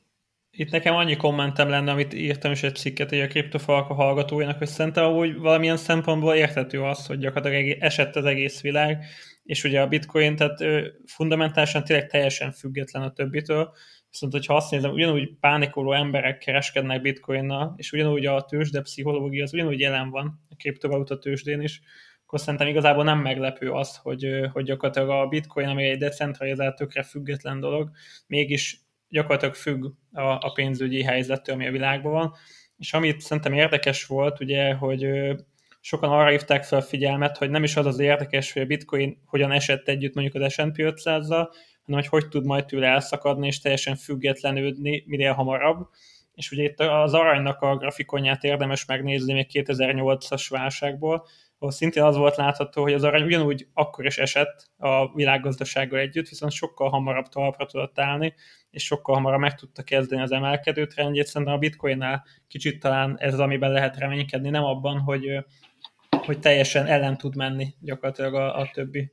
Itt nekem annyi kommentem lenne, amit írtam is egy cikket egy a kriptofalka hallgatójának, hogy szerintem hogy valamilyen szempontból érthető az, hogy gyakorlatilag esett az egész világ, és ugye a bitcoin, tehát fundamentálisan tényleg teljesen független a többitől, Viszont, hogyha azt nézem, ugyanúgy pánikoló emberek kereskednek bitcoinnal, és ugyanúgy a tőzsde pszichológia az ugyanúgy jelen van a kriptovaluta tőzsdén is, akkor szerintem igazából nem meglepő az, hogy, hogy gyakorlatilag a bitcoin, ami egy decentralizált, tökre független dolog, mégis gyakorlatilag függ a, a pénzügyi helyzettől, ami a világban van. És amit szerintem érdekes volt, ugye, hogy sokan arra hívták fel a figyelmet, hogy nem is az az érdekes, hogy a bitcoin hogyan esett együtt mondjuk az S&P 500-zal, hanem hogy hogy tud majd tőle elszakadni és teljesen függetlenődni minél hamarabb. És ugye itt az aranynak a grafikonját érdemes megnézni még 2008-as válságból, ahol szintén az volt látható, hogy az arany ugyanúgy akkor is esett a világgazdasággal együtt, viszont sokkal hamarabb talpra tudott állni, és sokkal hamarabb meg tudta kezdeni az emelkedő trendjét. Szerintem a bitcoinnál kicsit talán ez az, amiben lehet reménykedni, nem abban, hogy, hogy teljesen ellen tud menni gyakorlatilag a, a többi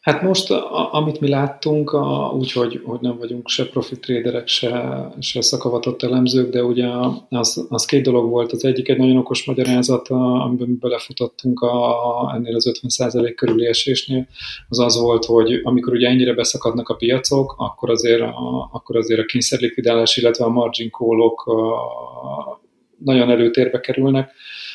Hát most, a, amit mi láttunk, úgyhogy hogy nem vagyunk se profit traderek, se, se szakavatott elemzők, de ugye az, az két dolog volt. Az egyik egy nagyon okos magyarázat, amiben mi belefutottunk a, ennél az 50% körüli esésnél, az az volt, hogy amikor ugye ennyire beszakadnak a piacok, akkor azért a, akkor azért a kényszerlikvidálás, illetve a margin call-ok nagyon előtérbe kerülnek,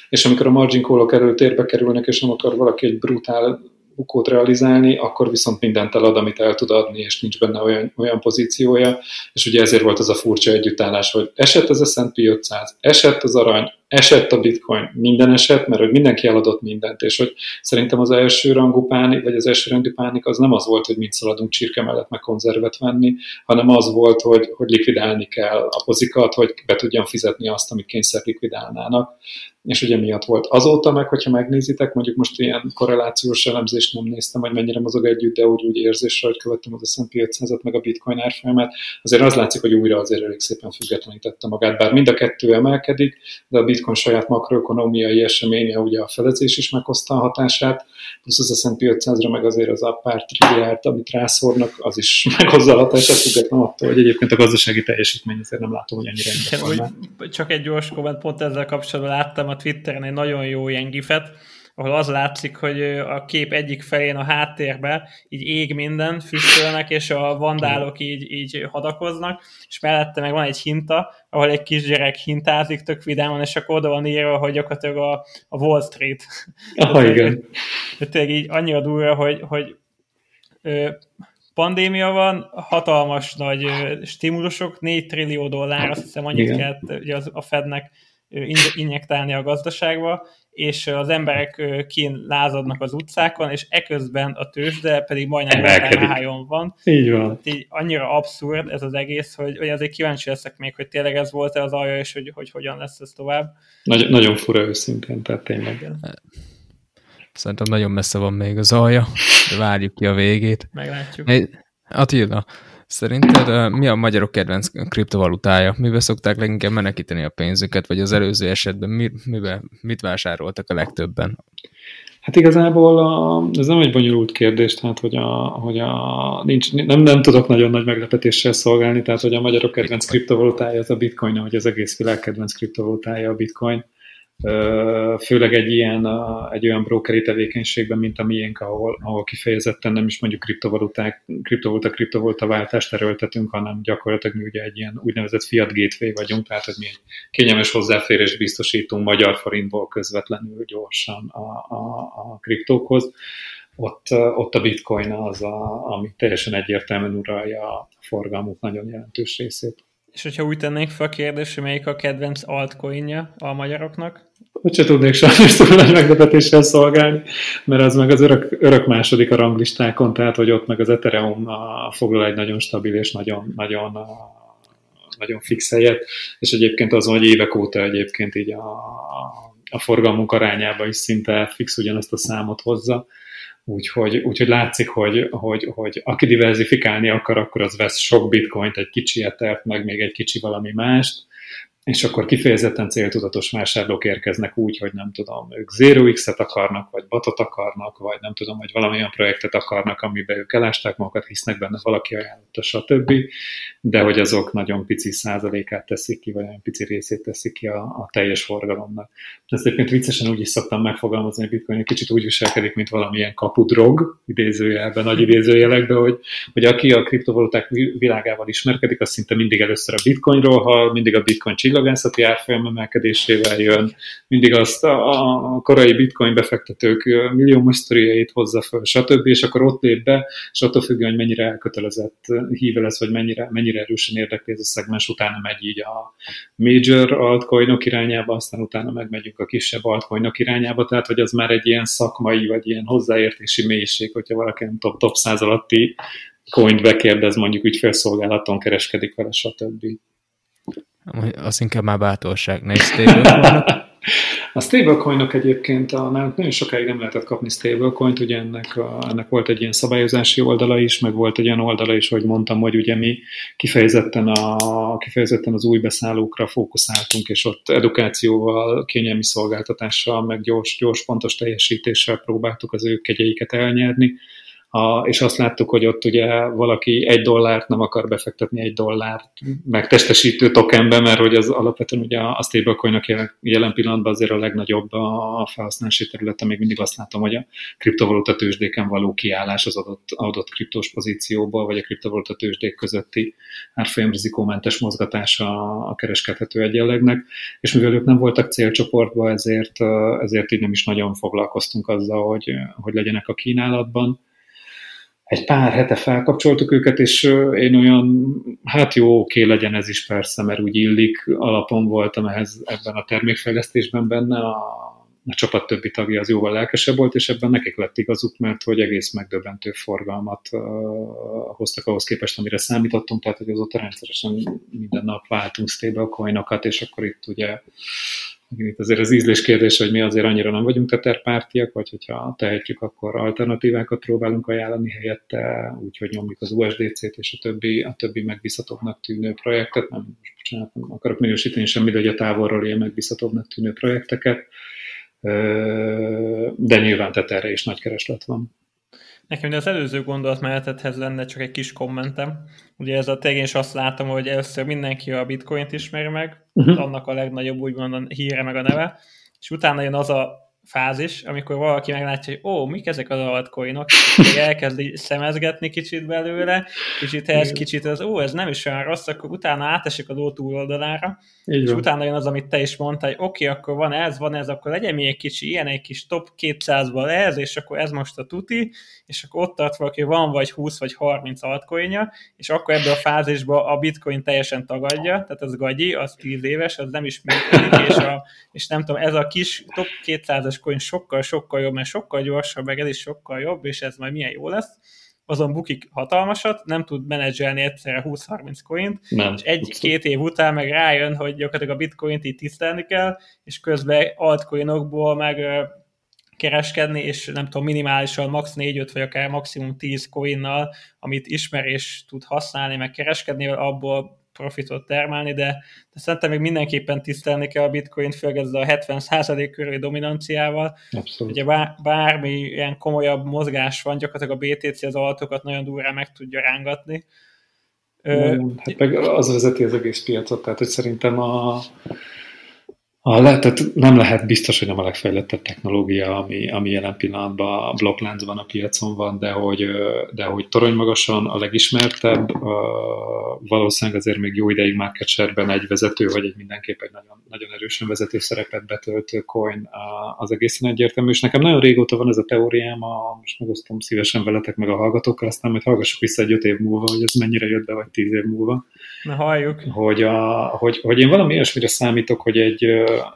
és amikor a margin call-ok előtérbe kerülnek, és nem akar valaki egy brutál bukót realizálni, akkor viszont mindent elad, amit el tud adni, és nincs benne olyan, olyan pozíciója, és ugye ezért volt az a furcsa együttállás, hogy esett az S&P 500, esett az arany, esett a bitcoin, minden esett, mert hogy mindenki eladott mindent, és hogy szerintem az első rangú pánik, vagy az első rendű pánik az nem az volt, hogy mit szaladunk csirke mellett meg konzervet venni, hanem az volt, hogy, hogy likvidálni kell a pozikat, hogy be tudjam fizetni azt, amit kényszer likvidálnának és ugye miatt volt. Azóta meg, hogyha megnézitek, mondjuk most ilyen korrelációs elemzést nem néztem, hogy mennyire mozog együtt, de úgy, úgy érzésre, hogy követtem az S&P 500-at, meg a bitcoin árfolyamát, azért az látszik, hogy újra azért elég szépen függetlenítette magát, bár mind a kettő emelkedik, de a bitcoin saját makroekonomiai eseménye, ugye a felezés is meghozta a hatását, plusz az S&P 500-ra meg azért az a pár trilliárd, amit rászórnak, az is meghozza a hatást, független attól, hogy egyébként a gazdasági teljesítmény azért nem látom, hogy ennyire Csak egy gyors komment, pont ezzel kapcsolatban láttam a Twitteren egy nagyon jó ilyen gifet, ahol az látszik, hogy a kép egyik felén a háttérbe így ég minden, füstölnek, és a vandálok így, így hadakoznak, és mellette meg van egy hinta, ahol egy kisgyerek hintázik tök vidámon, és akkor oda van írva, hogy gyakorlatilag a, a Wall Street. Ah, igen. Tehát így annyira durva, hogy, hogy ö, pandémia van, hatalmas nagy stimulusok, 4 trillió dollár, azt hiszem annyit Igen. kellett ugye a Fednek injektálni a gazdaságba, és az emberek kín lázadnak az utcákon, és eközben a tőzsde pedig majdnem hájon van. Így van. így annyira abszurd ez az egész, hogy, hogy azért kíváncsi leszek még, hogy tényleg ez volt-e az alja, és hogy, hogy hogyan lesz ez tovább. Nagy, nagyon fura őszintén, tehát tényleg. Szerintem nagyon messze van még az alja, de várjuk ki a végét. Meglátjuk. Attila, Szerinted mi a magyarok kedvenc kriptovalutája? Mivel szokták leginkább menekíteni a pénzüket, vagy az előző esetben mi, mivel, mit vásároltak a legtöbben? Hát igazából a, ez nem egy bonyolult kérdés, tehát hogy, a, hogy a, nincs, nem, nem tudok nagyon nagy meglepetéssel szolgálni, tehát hogy a magyarok kedvenc kriptovalutája az a bitcoin, hogy az egész világ kedvenc kriptovalutája a bitcoin főleg egy ilyen, egy olyan brokeri tevékenységben, mint a miénk, ahol, ahol kifejezetten nem is mondjuk kriptovaluták, kriptovaluta, kriptovaluta váltást erőltetünk, hanem gyakorlatilag mi ugye egy ilyen úgynevezett fiat gateway vagyunk, tehát hogy mi egy kényelmes hozzáférést biztosítunk magyar forintból közvetlenül gyorsan a, a, a kriptókhoz. Ott, ott a bitcoin az, a, ami teljesen egyértelműen uralja a forgalmuk nagyon jelentős részét. És hogyha úgy tennénk fel a kérdés, hogy melyik a kedvenc altcoinja a magyaroknak? Hogy se tudnék sajnos túl nagy meglepetéssel szolgálni, mert az meg az örök, örök második a ranglistákon, tehát hogy ott meg az Ethereum a, foglal egy nagyon stabil és nagyon, nagyon, a, nagyon fix helyet, és egyébként az, hogy évek óta egyébként így a, a forgalmunk arányába is szinte fix ugyanazt a számot hozza, Úgyhogy, úgyhogy látszik, hogy, hogy, hogy aki diversifikálni akar, akkor az vesz sok bitcoint, egy kicsi etert, meg még egy kicsi valami mást, és akkor kifejezetten céltudatos vásárlók érkeznek úgy, hogy nem tudom, ők Zero X-et akarnak, vagy batot akarnak, vagy nem tudom, hogy valamilyen projektet akarnak, amiben ők elásták magukat, hisznek benne, valaki ajánlotta, stb. De hogy azok nagyon pici százalékát teszik ki, vagy nagyon pici részét teszik ki a, a teljes forgalomnak. Ezt egyébként viccesen úgy is szoktam megfogalmazni, hogy Bitcoin egy kicsit úgy viselkedik, mint valamilyen kapudrog, idézőjelben, nagy idézőjelekben, hogy, hogy aki a kriptovaluták világával ismerkedik, az szinte mindig először a Bitcoinról hall, mindig a Bitcoin csillagászati árfolyam emelkedésével jön, mindig azt a, a korai bitcoin befektetők milliómos sztoriait hozza föl, stb. És akkor ott lép be, és attól függően, hogy mennyire elkötelezett híve lesz, vagy mennyire, mennyire erősen érdekli ez a szegmens, utána megy így a major altcoinok irányába, aztán utána megmegyünk a kisebb altcoinok irányába, tehát hogy az már egy ilyen szakmai, vagy ilyen hozzáértési mélység, hogyha valaki nem top, top száz alatti coint bekérdez, mondjuk ügyfélszolgálaton kereskedik vele, stb. Az inkább már bátorság, ne stablecoinok. A stablecoinok egyébként a, nagyon sokáig nem lehetett kapni stablecoint, ugye ennek, a, ennek volt egy ilyen szabályozási oldala is, meg volt egy olyan oldala is, hogy mondtam, hogy ugye mi kifejezetten, a, kifejezetten az új beszállókra fókuszáltunk, és ott edukációval, kényelmi szolgáltatással, meg gyors, gyors pontos teljesítéssel próbáltuk az ő kegyeiket elnyerni a, és azt láttuk, hogy ott ugye valaki egy dollárt nem akar befektetni egy dollárt megtestesítő tokenbe, mert hogy az alapvetően ugye a stablecoinok jelen, jelen pillanatban azért a legnagyobb a felhasználási területe, még mindig azt látom, hogy a kriptovaluta tőzsdéken való kiállás az adott, adott kriptós pozícióból, vagy a kriptovaluta tőzsdék közötti árfolyamrizikómentes mozgatása a kereskedhető egyenlegnek, és mivel ők nem voltak célcsoportban, ezért, ezért így nem is nagyon foglalkoztunk azzal, hogy, hogy legyenek a kínálatban egy pár hete felkapcsoltuk őket, és én olyan, hát jó, oké, legyen ez is persze, mert úgy illik, alapon voltam ehhez ebben a termékfejlesztésben benne, a, a csapat többi tagja az jóval lelkesebb volt, és ebben nekik lett igazuk, mert hogy egész megdöbbentő forgalmat uh, hoztak ahhoz képest, amire számítottunk, tehát hogy azóta rendszeresen minden nap váltunk stablecoinokat, és akkor itt ugye itt azért az ízlés kérdés, hogy mi azért annyira nem vagyunk teterpártiak, vagy hogyha tehetjük, akkor alternatívákat próbálunk ajánlani helyette, úgyhogy nyomjuk az USDC-t és a többi, a többi megbízhatóbbnak tűnő projektet. Nem, bocsánat, nem akarok minősíteni semmi, hogy a távolról ilyen megbízhatóbbnak tűnő projekteket, de nyilván tehát erre is nagy kereslet van. Nekem az előző gondolatmenetethez lenne csak egy kis kommentem. Ugye ez a tényleg is azt látom, hogy először mindenki a bitcoint ismeri meg, uh-huh. annak a legnagyobb úgymond a híre meg a neve, és utána jön az a fázis, amikor valaki meglátja, hogy ó, mik ezek az altcoinok, és elkezdi szemezgetni kicsit belőle, kicsit ez, kicsit ez, ó, ez nem is olyan rossz, akkor utána átesik a ló túloldalára, Így és van. utána jön az, amit te is mondtál, hogy oké, okay, akkor van ez, van ez, akkor legyen még egy kicsi, ilyen egy kis top 200-val ez, és akkor ez most a tuti, és akkor ott tart valaki, van vagy 20 vagy 30 altcoinja, és akkor ebbe a fázisba a bitcoin teljesen tagadja, tehát az gagyi, az 10 éves, az nem is működik, és, a, és nem tudom, ez a kis top 200-as coin sokkal-sokkal jobb, mert sokkal gyorsabb, meg ez is sokkal jobb, és ez majd milyen jó lesz. Azon bukik hatalmasat, nem tud menedzselni egyszerre 20-30 coint, nem, és egy-két év után meg rájön, hogy gyakorlatilag a bitcoint így tisztelni kell, és közben altcoinokból meg kereskedni, és nem tudom, minimálisan max. 4-5 vagy akár maximum 10 coinnal, amit ismer és tud használni, meg kereskedni, abból profitot termelni, de, de szerintem még mindenképpen tisztelni kell a bitcoin, főleg ezzel a 70% körüli dominanciával. Abszolút. Ugye bár, bármi ilyen komolyabb mozgás van, gyakorlatilag a BTC az altokat nagyon durrá meg tudja rángatni. Nagyon, hát meg az vezeti az egész piacot, tehát hogy szerintem a, a le, tehát nem lehet biztos, hogy nem a legfejlettebb technológia, ami, ami jelen pillanatban a blokkláncban a piacon van, de hogy, de hogy torony magasan a legismertebb, valószínűleg azért még jó ideig market share-ben egy vezető, vagy egy mindenképp egy nagyon, nagyon erősen vezető szerepet betöltő coin az egészen egyértelmű, és nekem nagyon régóta van ez a teóriám, a, most megosztom szívesen veletek meg a hallgatókkal, aztán majd hallgassuk vissza egy öt év múlva, hogy ez mennyire jött be, vagy tíz év múlva. Na halljuk. Hogy, a, hogy, hogy én valami olyasmire számítok, hogy egy,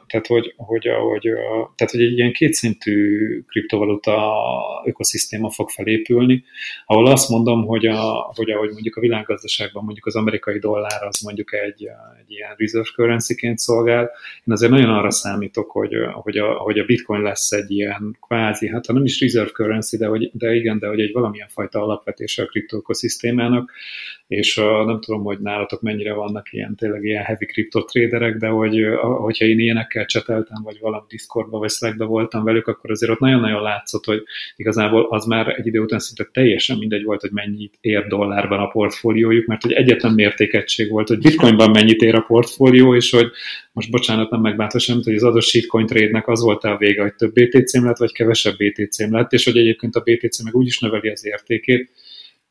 tehát hogy, hogy, hogy, tehát hogy egy ilyen kétszintű kriptovaluta ökoszisztéma fog felépülni, ahol azt mondom, hogy, a, hogy ahogy mondjuk a világgazdaságban mondjuk az amerikai dollár az mondjuk egy, egy ilyen reserve currency-ként szolgál, én azért nagyon arra számítok, hogy, hogy, a, hogy a bitcoin lesz egy ilyen kvázi, hát ha nem is reserve currency, de, hogy, de igen, de hogy egy valamilyen fajta alapvetése a kriptoökoszisztémának, és a, nem tudom, hogy nálatok mennyire vannak ilyen tényleg ilyen heavy crypto traderek, de hogy, hogyha én ilyenekkel cseteltem, vagy valami Discordba vagy Slackba voltam velük, akkor azért ott nagyon-nagyon látszott, hogy igazából az már egy idő után szinte teljesen mindegy volt, hogy mennyit ér dollárban a portfóliójuk, mert hogy egyetlen mértékegység volt, hogy bitcoinban mennyit ér a portfólió, és hogy most bocsánat, nem megbántva sem, hogy az adott shitcoin trade-nek az volt a vége, hogy több BTC-m lett, vagy kevesebb BTC-m lett, és hogy egyébként a BTC meg úgy is növeli az értékét,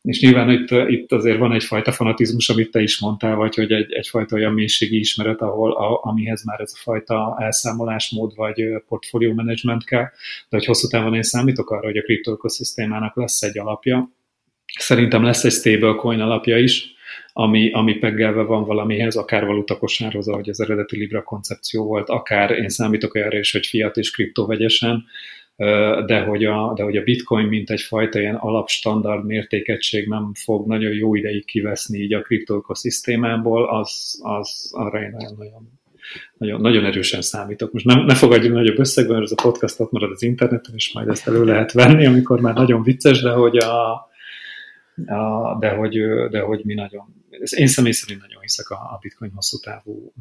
és nyilván itt, itt azért van egyfajta fanatizmus, amit te is mondtál, vagy hogy egy, egyfajta olyan mélységi ismeret, ahol, a, amihez már ez a fajta elszámolásmód vagy portfólió management kell, de hogy hosszú távon én számítok arra, hogy a kriptoökoszisztémának lesz egy alapja. Szerintem lesz egy stablecoin alapja is, ami, ami peggelve van valamihez, akár valutakosárhoz, ahogy az eredeti Libra koncepció volt, akár én számítok erre is, hogy fiat és kriptó vegyesen, de hogy, a, de hogy a bitcoin mint egyfajta ilyen alapstandard mértékegység nem fog nagyon jó ideig kiveszni így a kriptoökoszisztémából, az, az arra én nagyon, nagyon, nagyon, nagyon erősen számítok. Most nem, ne fogadjunk nagyobb összegben, ez a podcast ott marad az interneten, és majd ezt elő lehet venni, amikor már nagyon vicces, de hogy a, a de, hogy, de hogy mi nagyon, én személy szerint nagyon hiszek a, a bitcoin hosszú távú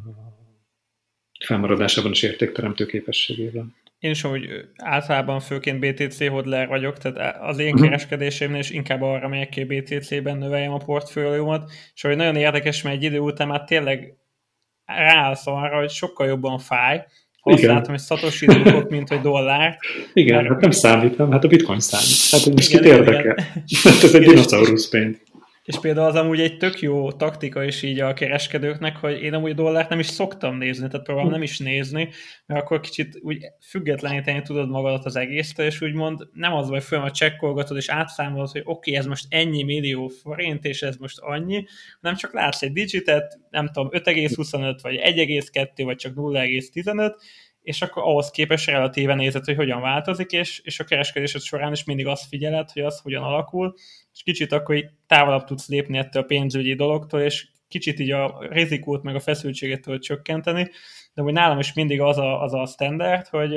felmaradásában és értékteremtő képességében. Én is hogy általában főként BTC hodler vagyok, tehát az én mhm. kereskedésemnél is inkább arra megyek ki BTC-ben növeljem a portfóliómat, és hogy nagyon érdekes, mert egy idő után már tényleg ráállsz arra, hogy sokkal jobban fáj, ha azt látom, hogy Satoshi mint hogy dollár. Igen, mert... hát nem számítom, hát a bitcoin számít. Hát ez most kit érdekel? Hát ez egy dinoszaurusz pénz. És például az amúgy egy tök jó taktika is így a kereskedőknek, hogy én amúgy dollárt nem is szoktam nézni, tehát próbálom nem is nézni, mert akkor kicsit úgy függetleníteni tudod magadat az egésztől, és úgymond nem az hogy csekkolgatod és átszámolod, hogy oké, okay, ez most ennyi millió forint, és ez most annyi, nem csak látsz egy digitet, nem tudom, 5,25 vagy 1,2 vagy csak 0,15, és akkor ahhoz képest relatíven nézed, hogy hogyan változik, és, és a kereskedésed során is mindig azt figyeled, hogy az hogyan alakul, és kicsit akkor így távolabb tudsz lépni ettől a pénzügyi dologtól, és kicsit így a rizikót meg a feszültséget tudod csökkenteni, de hogy nálam is mindig az a, az a standard, hogy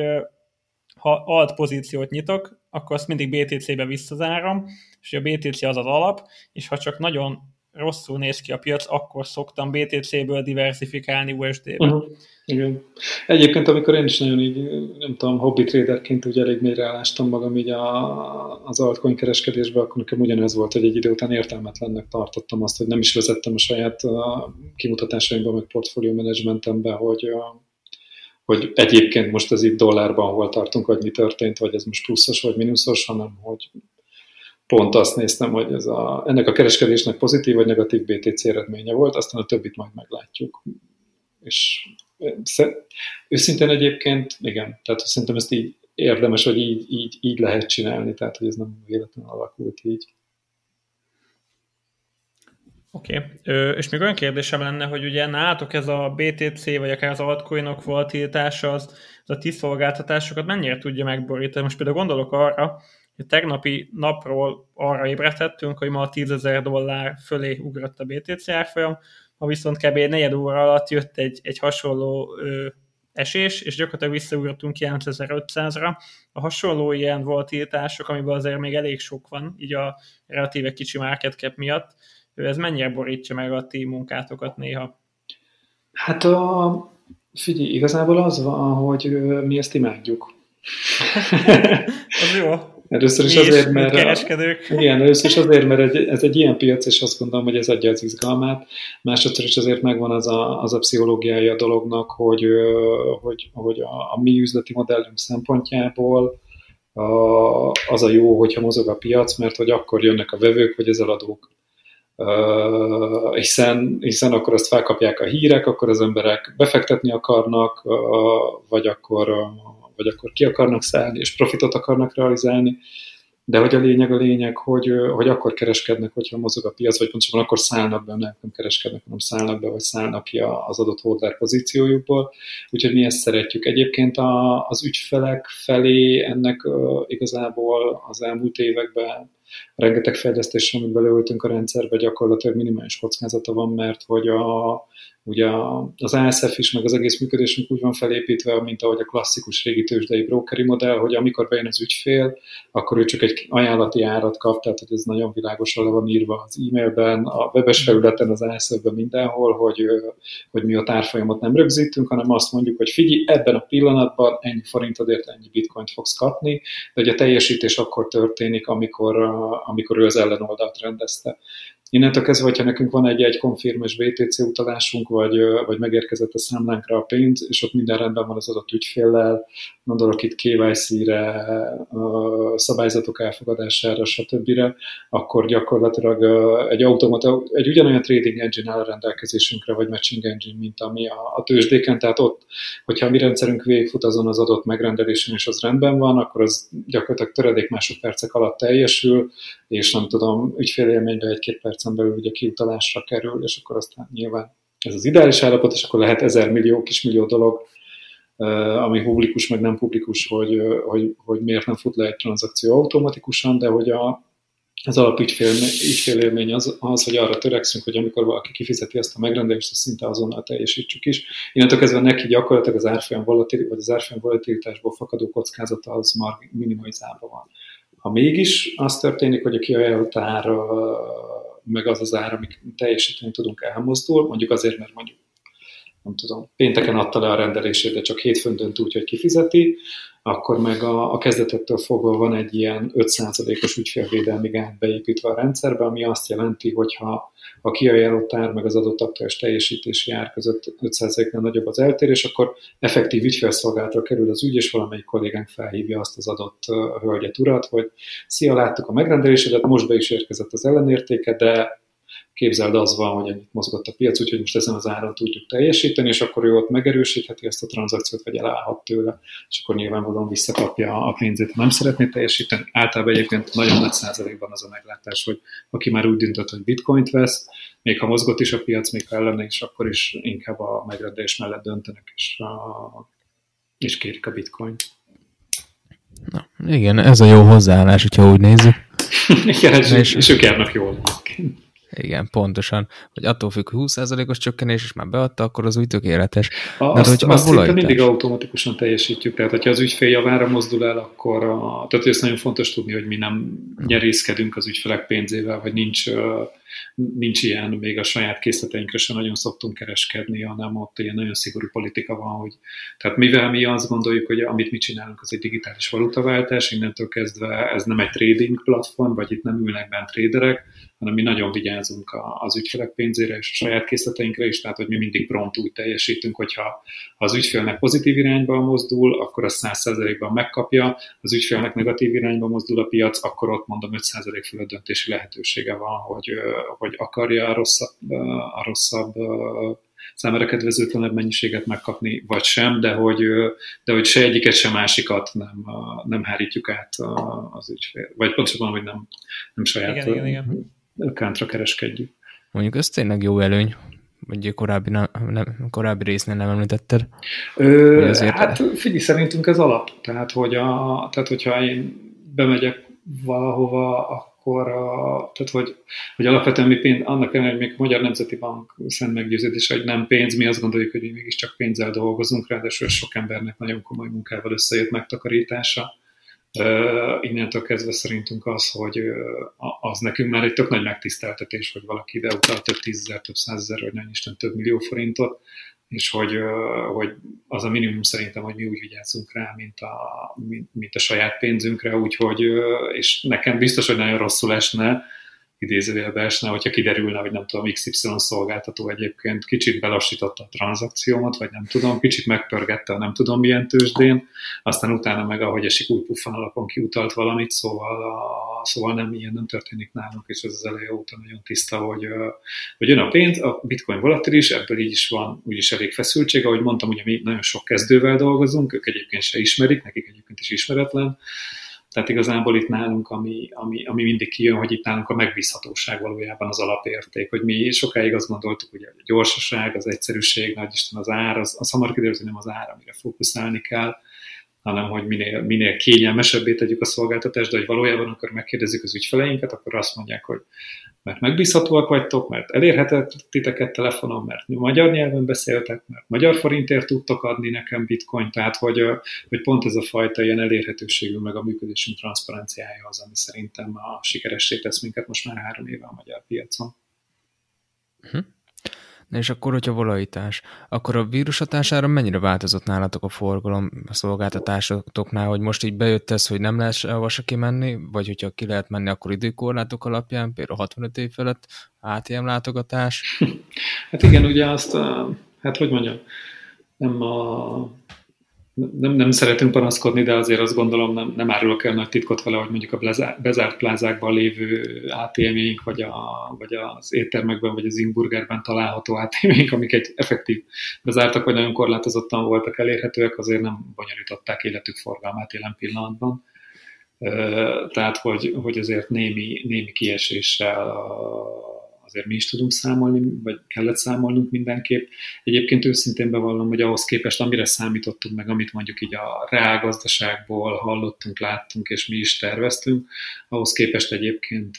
ha alt pozíciót nyitok, akkor azt mindig BTC-be visszazárom, és a BTC az az alap, és ha csak nagyon rosszul néz ki a piac, akkor szoktam BTC-ből diversifikálni USD-be. Uh-huh. Igen. Egyébként, amikor én is nagyon így, nem tudom, hobby traderként úgy elég mélyre állástam magam így a, az altcoin kereskedésbe, akkor nekem ugyanez volt, hogy egy idő után értelmetlennek tartottam azt, hogy nem is vezettem a saját a kimutatásaimban, meg portfólió menedzsmentembe, hogy, hogy egyébként most ez itt dollárban hol tartunk, hogy mi történt, vagy ez most pluszos vagy mínuszos, hanem hogy pont azt néztem, hogy ez a, ennek a kereskedésnek pozitív vagy negatív BTC eredménye volt, aztán a többit majd meglátjuk. És őszintén egyébként, igen, tehát szerintem ezt így érdemes, hogy így, így, így lehet csinálni, tehát hogy ez nem véletlenül alakult így. Oké, okay. és még olyan kérdésem lenne, hogy ugye nálatok ez a BTC, vagy akár az altcoinok volatiltása, az, az a ti szolgáltatásokat mennyire tudja megborítani? Most például gondolok arra, hogy tegnapi napról arra ébredhettünk, hogy ma a 10 ezer dollár fölé ugrott a BTC árfolyam, ma viszont kb. egy negyed óra alatt jött egy, egy hasonló ö, esés, és gyakorlatilag visszaugrottunk 9500-ra. A hasonló ilyen volatilitások, amiben azért még elég sok van, így a relatíve kicsi market cap miatt, ez mennyire borítja meg a ti munkátokat néha? Hát a, figyelj, igazából az van, hogy mi ezt imádjuk. az jó. Először is azért, mert... Kereskedők. Igen, először is azért, mert ez egy ilyen piac, és azt gondolom, hogy ez adja az izgalmát. Másodszor is azért megvan az a, az a pszichológiája a dolognak, hogy, hogy, hogy a, a mi üzleti modellünk szempontjából a, az a jó, hogyha mozog a piac, mert hogy akkor jönnek a vevők, vagy az eladók. Uh, hiszen, hiszen akkor azt felkapják a hírek, akkor az emberek befektetni akarnak, uh, vagy akkor uh, vagy akkor ki akarnak szállni, és profitot akarnak realizálni, de hogy a lényeg a lényeg, hogy, hogy akkor kereskednek, hogyha mozog a piac, vagy pontosabban akkor szállnak be, nem kereskednek, hanem szállnak be, vagy szállnak ki az adott holder pozíciójukból. Úgyhogy mi ezt szeretjük. Egyébként a, az ügyfelek felé ennek uh, igazából az elmúlt években rengeteg fejlesztés, amit beleültünk a rendszerbe, gyakorlatilag minimális kockázata van, mert hogy a, Ugye az ASF is, meg az egész működésünk úgy van felépítve, mint ahogy a klasszikus régi tőzsdei brokeri modell, hogy amikor bejön az ügyfél, akkor ő csak egy ajánlati árat kap, tehát hogy ez nagyon világosan le van írva az e-mailben, a webes felületen, az ASF-ben mindenhol, hogy, hogy mi a tárfolyamot nem rögzítünk, hanem azt mondjuk, hogy figyelj, ebben a pillanatban ennyi forintodért ennyi bitcoint fogsz kapni, de hogy a teljesítés akkor történik, amikor, amikor ő az ellenoldalt rendezte. Innentől kezdve, hogyha nekünk van egy egy konfirmes BTC utalásunk, vagy, vagy megérkezett a számlánkra a pénz, és ott minden rendben van az adott ügyféllel, gondolok itt KYC-re, szabályzatok elfogadására, stb., akkor gyakorlatilag egy automata, egy ugyanolyan trading engine áll a rendelkezésünkre, vagy matching engine, mint ami a, a tőzsdéken, tehát ott, hogyha a mi rendszerünk végigfut azon az adott megrendelésen, és az rendben van, akkor az gyakorlatilag töredék másodpercek alatt teljesül, és nem tudom, ügyfélélményben egy-két percen belül ugye kiutalásra kerül, és akkor aztán nyilván ez az ideális állapot, és akkor lehet ezer millió, kismillió dolog, ami publikus, meg nem publikus, hogy, hogy, hogy miért nem fut le egy tranzakció automatikusan, de hogy a, az alapügyfélélmény az, az, hogy arra törekszünk, hogy amikor valaki kifizeti azt a megrendelést, azt szinte azonnal teljesítsük is. Innentől kezdve neki gyakorlatilag az árfolyam volatil, vagy az árfolyam volatilitásból fakadó kockázata az már minimalizálva van. Ha mégis az történik, hogy a kiajánlott ár meg az az ár, amik teljesíteni tudunk elmozdul, mondjuk azért, mert mondjuk nem tudom, pénteken adta le a rendelését, de csak hétfőn dönt úgy, hogy kifizeti, akkor meg a, a kezdetektől fogva van egy ilyen 5%-os ügyfélvédelmi gát beépítve a rendszerbe, ami azt jelenti, hogy ha a kiajánlott ár meg az adott aktuális teljesítési ár között 5%-nál nagyobb az eltérés, akkor effektív ügyfélszolgálatra kerül az ügy, és valamelyik kollégánk felhívja azt az adott hölgyet, urat, hogy szia, láttuk a megrendelésedet, most be is érkezett az ellenértéke, de képzeld az van, hogy ennyit mozgott a piac, úgyhogy most ezen az áron tudjuk teljesíteni, és akkor ő ott megerősítheti ezt a tranzakciót, vagy elállhat tőle, és akkor nyilvánvalóan visszakapja a pénzét, ha nem szeretné teljesíteni. Általában egyébként nagyon nagy százalékban az a meglátás, hogy aki már úgy döntött, hogy bitcoint vesz, még ha mozgott is a piac, még ha ellene is, akkor is inkább a megrendelés mellett döntenek, és, a, és kérik a bitcoint. Na, igen, ez a jó hozzáállás, hogyha úgy nézzük. igen, és, és, ők járnak jól. Igen, pontosan. Hogy attól függ, hogy 20%-os csökkenés, és már beadta, akkor az úgy tökéletes. A, De azt, azt szinte mindig automatikusan teljesítjük. Tehát, hogyha az ügyfél javára mozdul el, akkor a, tehát ez nagyon fontos tudni, hogy mi nem nyerészkedünk az ügyfelek pénzével, vagy nincs nincs ilyen, még a saját készleteinkre sem nagyon szoktunk kereskedni, hanem ott ilyen nagyon szigorú politika van, hogy tehát mivel mi azt gondoljuk, hogy amit mi csinálunk, az egy digitális valutaváltás, innentől kezdve ez nem egy trading platform, vagy itt nem ülnek bent traderek, hanem mi nagyon vigyázunk az ügyfelek pénzére és a saját készleteinkre is, tehát hogy mi mindig prompt úgy teljesítünk, hogyha ha az ügyfélnek pozitív irányba mozdul, akkor az 100%-ban megkapja, az ügyfélnek negatív irányba mozdul a piac, akkor ott mondom 5% fölött döntési lehetősége van, hogy, hogy akarja a rosszabb, a rosszabb számára kedvezőtlenebb mennyiséget megkapni, vagy sem, de hogy, de hogy se egyiket, se másikat nem, nem hárítjuk át az ügyfél. Vagy pontosabban, hogy nem, nem saját igen, igen, igen kántra kereskedjük. Mondjuk ez tényleg jó előny, vagy korábbi, nem, nem, korábbi résznél nem említetted. Ö, azért hát figyelj, szerintünk ez alap. Tehát, hogy a, tehát, hogyha én bemegyek valahova, akkor a, tehát, hogy, hogy alapvetően mi pénz, annak ellenére, hogy még a Magyar Nemzeti Bank szent meggyőződés, hogy nem pénz, mi azt gondoljuk, hogy mi mégiscsak pénzzel dolgozunk, ráadásul sok embernek nagyon komoly munkával összejött megtakarítása innentől kezdve szerintünk az, hogy az nekünk már egy tök nagy megtiszteltetés, hogy valaki ide utal több tízezer, több százezer, vagy nem Isten több millió forintot, és hogy, hogy az a minimum szerintem, hogy mi úgy vigyázzunk rá, mint a, mint, mint a saját pénzünkre, úgyhogy, és nekem biztos, hogy nagyon rosszul esne, idézőjelbe esne, hogyha kiderülne, hogy nem tudom, XY szolgáltató egyébként kicsit belassította a tranzakciómat, vagy nem tudom, kicsit megpörgette nem tudom milyen tőzsdén, aztán utána meg ahogy esik új puffan alapon kiutalt valamit, szóval, a, szóval nem ilyen nem történik nálunk, és ez az eleje óta nagyon tiszta, hogy, hogy jön a pénz, a bitcoin volatilis, ebből így is van úgyis elég feszültség, ahogy mondtam, ugye mi nagyon sok kezdővel dolgozunk, ők egyébként se ismerik, nekik egyébként is ismeretlen, tehát igazából itt nálunk, ami, ami, ami mindig kijön, hogy itt nálunk a megbízhatóság valójában az alapérték, hogy mi sokáig azt gondoltuk, hogy a gyorsaság, az egyszerűség, nagy Isten az ár, az, az hamar kiderült, hogy nem az ár, amire fókuszálni kell, hanem hogy minél, minél kényelmesebbé tegyük a szolgáltatást, de hogy valójában akkor megkérdezzük az ügyfeleinket, akkor azt mondják, hogy mert megbízhatóak vagytok, mert elérhetett titeket telefonon, mert magyar nyelven beszéltek, mert magyar forintért tudtok adni nekem bitcoin, tehát hogy, hogy pont ez a fajta ilyen elérhetőségünk, meg a működésünk transzparenciája az, ami szerintem a sikeressé tesz minket most már három éve a magyar piacon. Hm. Na és akkor, hogyha volatilitás, akkor a vírus hatására mennyire változott nálatok a forgalom a szolgáltatásoknál, hogy most így bejött ez, hogy nem lehet sehova se kimenni, vagy hogyha ki lehet menni, akkor időkorlátok alapján, például 65 év felett ATM látogatás? Hát igen, ugye azt, hát hogy mondjam, nem a nem, nem szeretünk panaszkodni, de azért azt gondolom nem, nem árulok el nagy titkot vele, hogy mondjuk a bezárt plázákban lévő ATM-ink, vagy, a, vagy az éttermekben, vagy az Ingburgerben található ATM-ink, amik egy effektív bezártak, vagy nagyon korlátozottan voltak elérhetőek, azért nem bonyolították életük forgalmát jelen pillanatban. Tehát, hogy, hogy azért némi, némi kieséssel azért mi is tudunk számolni, vagy kellett számolnunk mindenképp. Egyébként őszintén bevallom, hogy ahhoz képest, amire számítottunk, meg amit mondjuk így a reálgazdaságból hallottunk, láttunk, és mi is terveztünk, ahhoz képest egyébként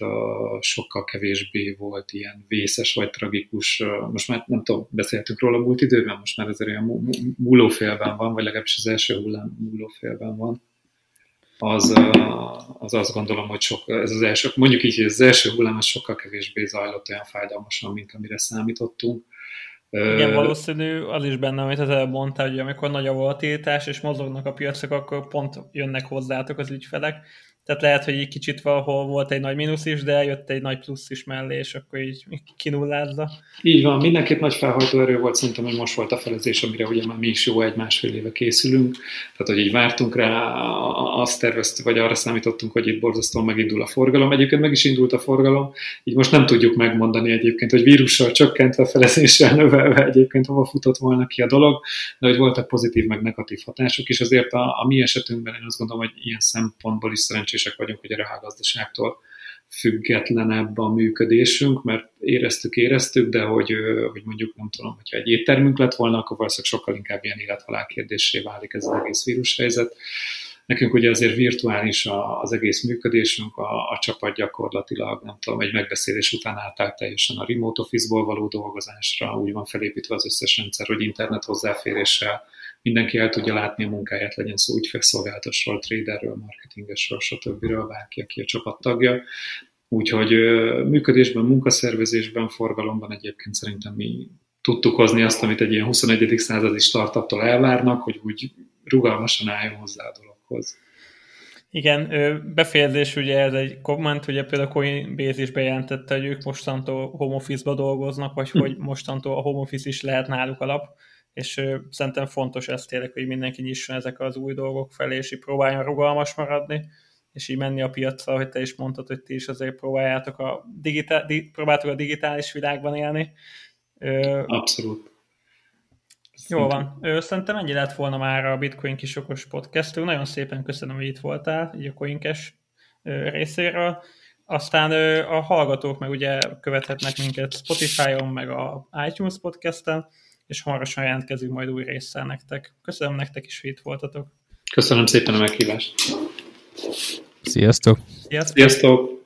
sokkal kevésbé volt ilyen vészes vagy tragikus. Most már nem tudom, beszéltünk róla múlt időben, most már azért olyan múlófélben van, vagy legalábbis az első hullám múlófélben van az, az azt gondolom, hogy sok, ez az első, mondjuk így, hogy az első hullám az sokkal kevésbé zajlott olyan fájdalmasan, mint amire számítottunk. Igen, valószínű, az is benne, amit az előbb mondtál, hogy amikor nagy a volatilitás, és mozognak a piacok, akkor pont jönnek hozzátok az ügyfelek, tehát lehet, hogy egy kicsit valahol volt egy nagy mínusz is, de jött egy nagy plusz is mellé, és akkor így kinullázza. Így van, mindenképp nagy felhajtó erő volt, szerintem, hogy most volt a felezés, amire ugye már mi is jó egy-másfél éve készülünk. Tehát, hogy így vártunk rá, azt terveztük, vagy arra számítottunk, hogy itt borzasztóan megindul a forgalom. Egyébként meg is indult a forgalom, így most nem tudjuk megmondani egyébként, hogy vírussal csökkentve, felezéssel növelve egyébként hova futott volna ki a dolog, de hogy voltak pozitív meg negatív hatások, és azért a, a mi esetünkben én azt gondolom, hogy ilyen szempontból is szerencsés szerencsések vagyunk, hogy a reálgazdaságtól függetlenebb a működésünk, mert éreztük, éreztük, de hogy, hogy mondjuk nem tudom, hogyha egy éttermünk lett volna, akkor valószínűleg sokkal inkább ilyen élethalál kérdésé válik ez az egész vírushelyzet. Nekünk ugye azért virtuális az egész működésünk, a, a csapat gyakorlatilag, nem tudom, egy megbeszélés után átállt teljesen a remote office-ból való dolgozásra, úgy van felépítve az összes rendszer, hogy internet hozzáféréssel mindenki el tudja látni a munkáját, legyen szó ügyfélszolgáltatásról, traderről, marketingesről, stb. bárki, aki a csapat tagja. Úgyhogy működésben, munkaszervezésben, forgalomban egyébként szerintem mi tudtuk hozni azt, amit egy ilyen 21. századi startuptól elvárnak, hogy úgy rugalmasan álljon hozzá a dologhoz. Igen, befejezés ugye ez egy komment, ugye például Coinbase is bejelentette, hogy ők mostantól home office-ba dolgoznak, vagy hm. hogy mostantól a home office is lehet náluk alap, és szerintem fontos ez tényleg, hogy mindenki nyisson ezek az új dolgok felé, és így próbáljon rugalmas maradni, és így menni a piacra, hogy te is mondtad, hogy ti is azért próbáljátok a, digitál, di, próbáltok a digitális világban élni. Abszolút. Jó van. Szerintem ennyi lett volna már a Bitcoin kisokos podcast. Nagyon szépen köszönöm, hogy itt voltál, így a Coinkes részéről. Aztán a hallgatók meg ugye követhetnek minket Spotify-on, meg a iTunes podcasten, és hamarosan jelentkezünk majd új résszel nektek. Köszönöm nektek is, hogy itt voltatok. Köszönöm szépen a meghívást. Sziasztok! Sziasztok! Sziasztok.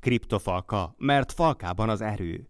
Kriptofalka, mert falkában az erő.